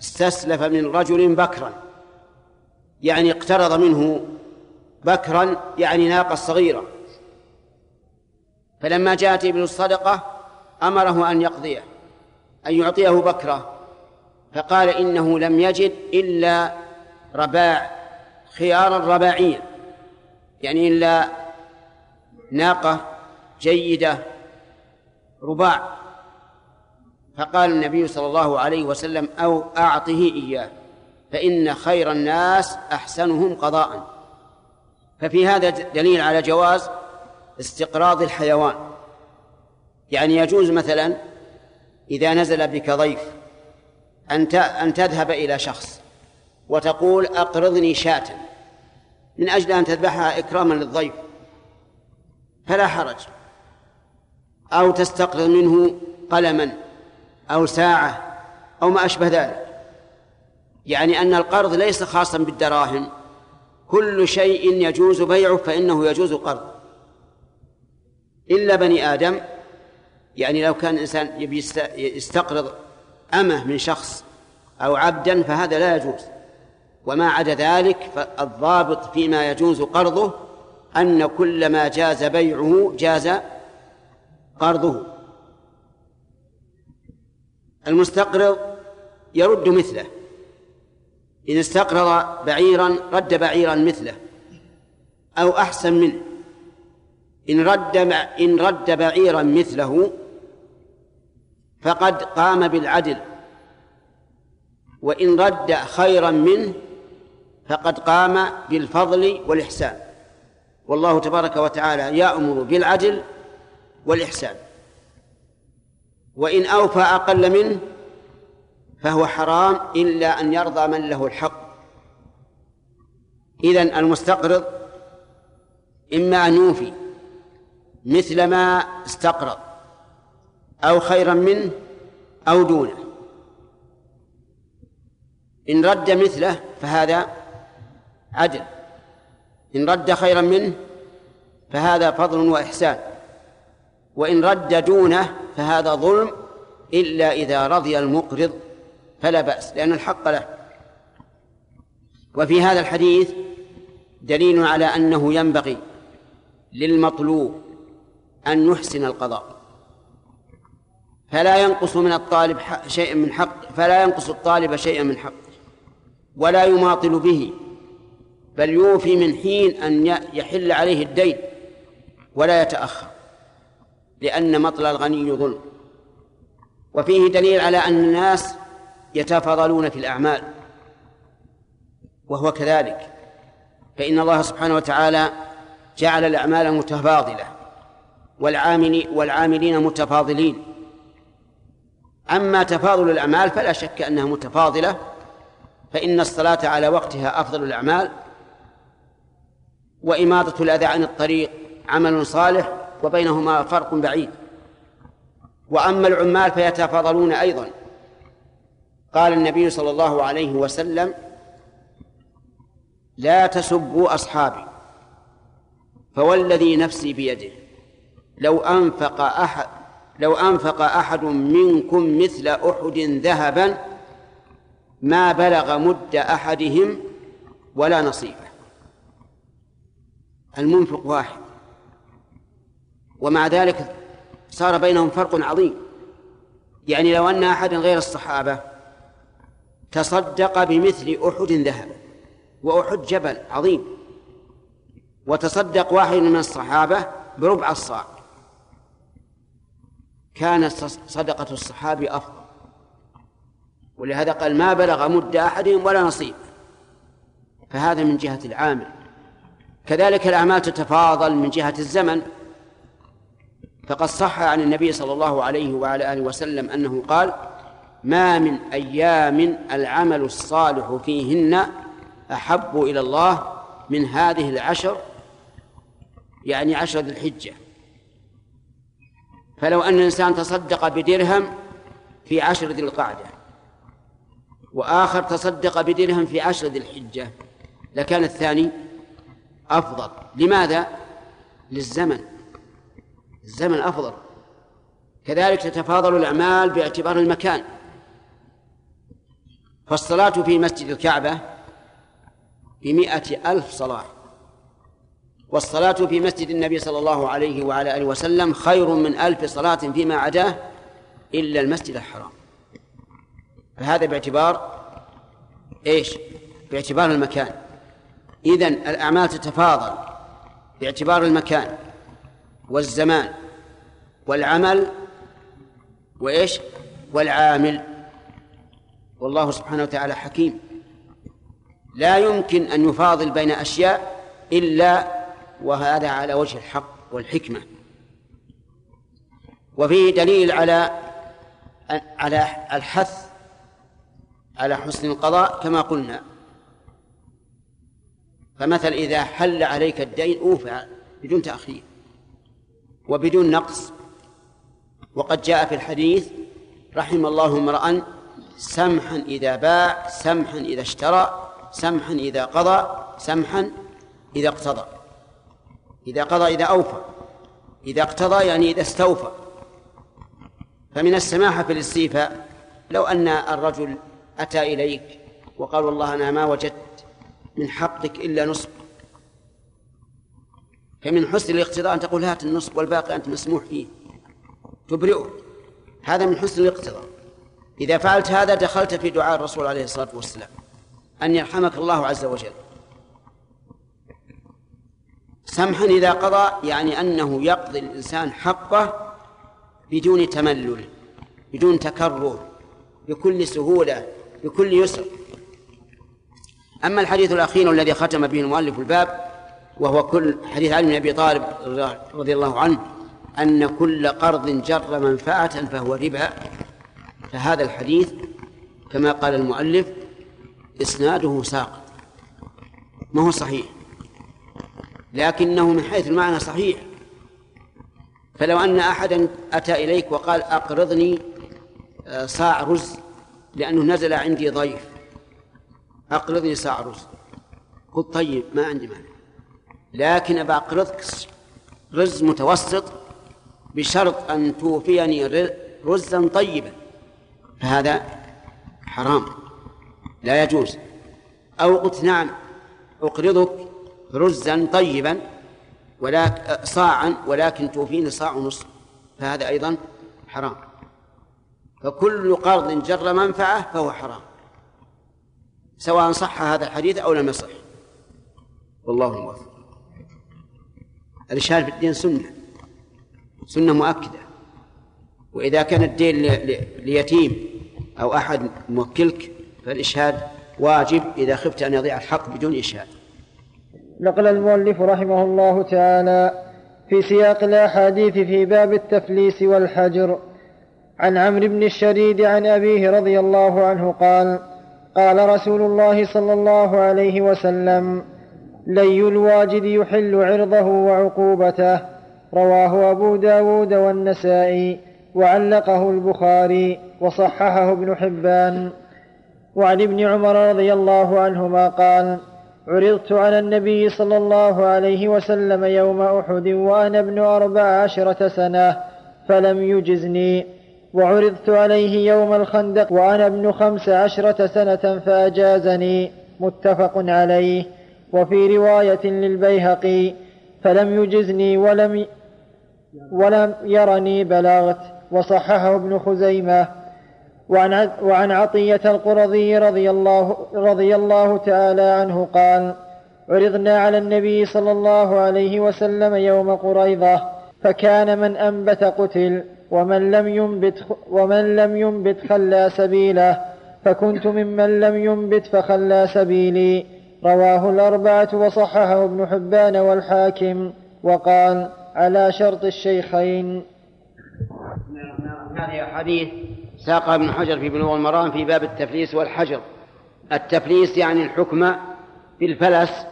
Speaker 1: استسلف من رجل بكرا. يعني اقترض منه بكرا يعني ناقة صغيرة. فلما جاءت ابن الصدقة أمره أن يقضيه أن يعطيه بكرة. فقال إنه لم يجد إلا رباع خيارا رباعيا يعني إلا ناقة جيدة رباع. فقال النبي صلى الله عليه وسلم أو أعطه إياه فإن خير الناس أحسنهم قضاء. ففي هذا دليل على جواز استقراض الحيوان. يعني يجوز مثلا إذا نزل بك ضيف أن أن تذهب إلى شخص وتقول أقرضني شاة من أجل أن تذبحها إكراما للضيف فلا حرج. أو تستقرض منه قلما. أو ساعة أو ما أشبه ذلك. يعني أن القرض ليس خاصا بالدراهم. كل شيء يجوز بيعه فإنه يجوز قرض إلا بني آدم. يعني لو كان الإنسان يبي يستقرض أمة من شخص أو عبدا فهذا لا يجوز. وما عدا ذلك فالضابط فيما يجوز قرضه أن كل ما جاز بيعه جاز قرضه. المستقرض يرد مثله. إن استقرض بعيرا رد بعيرا مثله أو أحسن منه. إن رد إن رد بعيرا مثله فقد قام بالعدل. وإن رد خيرا منه فقد قام بالفضل والإحسان. والله تبارك وتعالى يأمر بالعدل والإحسان. وإن أوفى أقل منه فهو حرام إلا أن يرضى من له الحق. إذن المستقرض إما أن يوفي مثل ما استقرض أو خيرا منه أو دونه. إن رد مثله فهذا عدل. إن رد خيرا منه فهذا فضل وإحسان. وإن رد دونه فهذا ظلم إلا إذا رضي المقرض فلا بأس لأن الحق له. وفي هذا الحديث دليل على أنه ينبغي للمطلوب أن يحسن القضاء. فلا ينقص من الطالب شيئا من حق فلا ينقص الطالب شيئا من حقه. ولا يماطل به بل يوفي من حين أن يحل عليه الدين ولا يتأخر. لأن مطل الغني ظلم. وفيه دليل على أن الناس يتفاضلون في الأعمال. وهو كذلك. فإن الله سبحانه وتعالى جعل الأعمال متفاضلة والعامل والعاملين متفاضلين. أما تفاضل الأعمال فلا شك أنها متفاضلة فإن الصلاة على وقتها أفضل الأعمال. وإماطة الأذى عن الطريق عمل صالح وبينهما فرق بعيد. وأما العمال فيتفاضلون أيضا. قال النبي صلى الله عليه وسلم لا تسبوا أصحابي فوالذي نفسي بيده. لو أنفق أحد لو أنفق أحد منكم مثل أحد ذهبا ما بلغ مد أحدهم ولا نصيبه. المنفق واحد. ومع ذلك صار بينهم فرق عظيم. يعني لو أن أحدا غير الصحابة تصدق بمثل أحد ذهبا وأحد جبل عظيم وتصدق واحد من الصحابة بربع الصاع كانت صدقة الصحابي أفضل. ولهذا قال ما بلغ مد أحدهم ولا نصيب. فهذا من جهة العامل. كذلك الأعمال تتفاضل من جهة الزمن. فقد صح عن النبي صلى الله عليه وعلى آله وسلم أنه قال ما من أيام العمل الصالح فيهن أحب إلى الله من هذه العشر يعني عشر ذي الحجة. فلو أن الإنسان تصدق بدرهم في عشر ذي القعدة وآخر تصدق بدرهم في عشر ذي الحجة لكان الثاني أفضل. لماذا؟ للزمن. الزمن أفضل كذلك تتفاضل الأعمال باعتبار المكان. فالصلاة في مسجد الكعبة بمئة ألف صلاة. والصلاة في مسجد النبي صلى الله عليه وعلى آله وسلم خير من ألف صلاة فيما عداه إلا المسجد الحرام. فهذا باعتبار إيش؟ باعتبار المكان. إذن الأعمال تتفاضل باعتبار المكان. والزمان والعمل وإيش؟ والعامل. والله سبحانه وتعالى حكيم. لا يمكن أن يفاضل بين أشياء إلا وهذا على وجه الحق والحكمة. وفيه دليل على على الحث على حسن القضاء كما قلنا. فمثل إذا حل عليك الدين أوفى بدون تأخير. وبدون نقص. وقد جاء في الحديث رحم الله امرأ سمحا إذا باع سمحا إذا اشترى سمحا إذا قضى سمحا إذا اقتضى. إذا قضى إذا أوفى. إذا اقتضى يعني إذا استوفى. فمن السماحة في الاستيفاء لو أن الرجل أتى إليك وقال والله أنا ما وجدت من حقك إلا نصف فمن حسن الاقتضاء أن تقول هات النصف والباقي أنت مسموح فيه. تبرئه. هذا من حسن الاقتضاء. إذا فعلت هذا دخلت في دعاء الرسول عليه الصلاة والسلام. أن يرحمك الله عز وجل. سمحا إذا قضى يعني أنه يقضي الإنسان حقه بدون تملل بدون تكرر بكل سهولة بكل يسر. أما الحديث الأخير الذي ختم به المؤلف الباب وهو كل حديث علي بن أبي طالب رضي الله عنه أن كل قرض جر منفعة فهو ربا. فهذا الحديث كما قال المؤلف إسناده ساقط ما هو صحيح لكنه من حيث المعنى صحيح. فلو أن أحدا أتى إليك وقال أقرضني آه، صاع رز لأنه نزل عندي ضيف أقرضني صاع رز قلت طيب ما عندي مانع. لكن أبى أقرضك رز متوسط بشرط أن توفيني رزا طيبا فهذا حرام لا يجوز. أو قلت نعم أقرضك رزا طيبا ولا صاعا ولكن توفيني صاع ونصف فهذا أيضا حرام. فكل قرض جر منفعة فهو حرام سواء صح هذا الحديث أو لم يصح. والله موفق الإشهاد في الدين سنة سنة مؤكدة. وإذا كان الدين ليتيم أو أحد موكلك فالإشهاد واجب إذا خفت أن يضيع الحق بدون إشهاد
Speaker 2: نقل المؤلف رحمه الله تعالى في سياق الأحاديث في باب التفليس والحجر. عن عمرو بن الشريد عن أبيه رضي الله عنه قال قال رسول الله صلى الله عليه وسلم لي الواجد يحل عرضه وعقوبته. رواه أبو داود والنسائي وعلقه البخاري وصححه ابن حبان. وعن ابن عمر رضي الله عنهما قال عرضت على النبي صلى الله عليه وسلم يوم أحد وأنا ابن أربع عشرة سنة فلم يجزني. وعرضت عليه يوم الخندق وأنا ابن خمس عشرة سنة فأجازني. متفق عليه. وفي رواية للبيهقي فلم يجزني ولم ولم يرني بلغت وصححه ابن خزيمة. وعن وعن عطية القرظي رضي الله رضي الله تعالى عنه قال: عرضنا على النبي صلى الله عليه وسلم يوم قريضة فكان من أنبت قتل ومن لم ينبت ومن لم ينبت خلى سبيله فكنت ممن لم ينبت فخلى سبيلي. رواه الأربعة وصححه ابن حبان والحاكم وقال على شرط الشيخين.
Speaker 1: هذه أحاديث ساقها ابن حجر في بلوغ المرام في باب التفليس والحجر. التفليس يعني الحكم بالفلس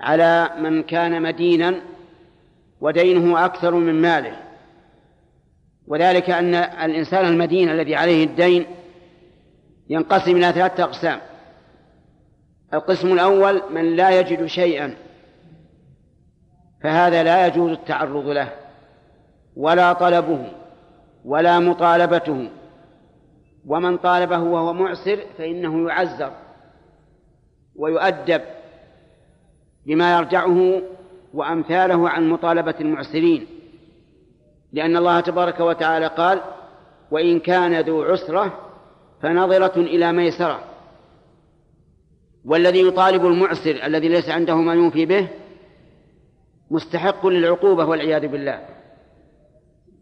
Speaker 1: على من كان مدينا ودينه أكثر من ماله. وذلك أن الإنسان المدين الذي عليه الدين ينقسم إلى ثلاثة أقسام. القسم الأول من لا يجد شيئا فهذا لا يجوز التعرض له ولا طلبه ولا مطالبته ومن طالبه وهو معسر فإنه يعزر ويؤدب بما يرجعه وأمثاله عن مطالبة المعسرين لأن الله تبارك وتعالى قال وإن كان ذو عسرة فنظرة إلى ميسرة والذي يطالب المعسر الذي ليس عنده ما يوفي به مستحق للعقوبة والعياذ بالله.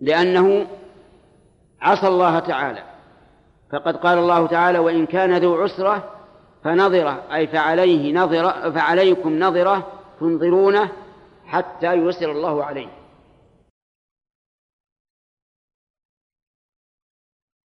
Speaker 1: لأنه عصى الله تعالى. فقد قال الله تعالى وإن كان ذو عسرة فنظرة أي فعليه نظرة فعليكم نظرة تنظرونه حتى يسر الله عليه.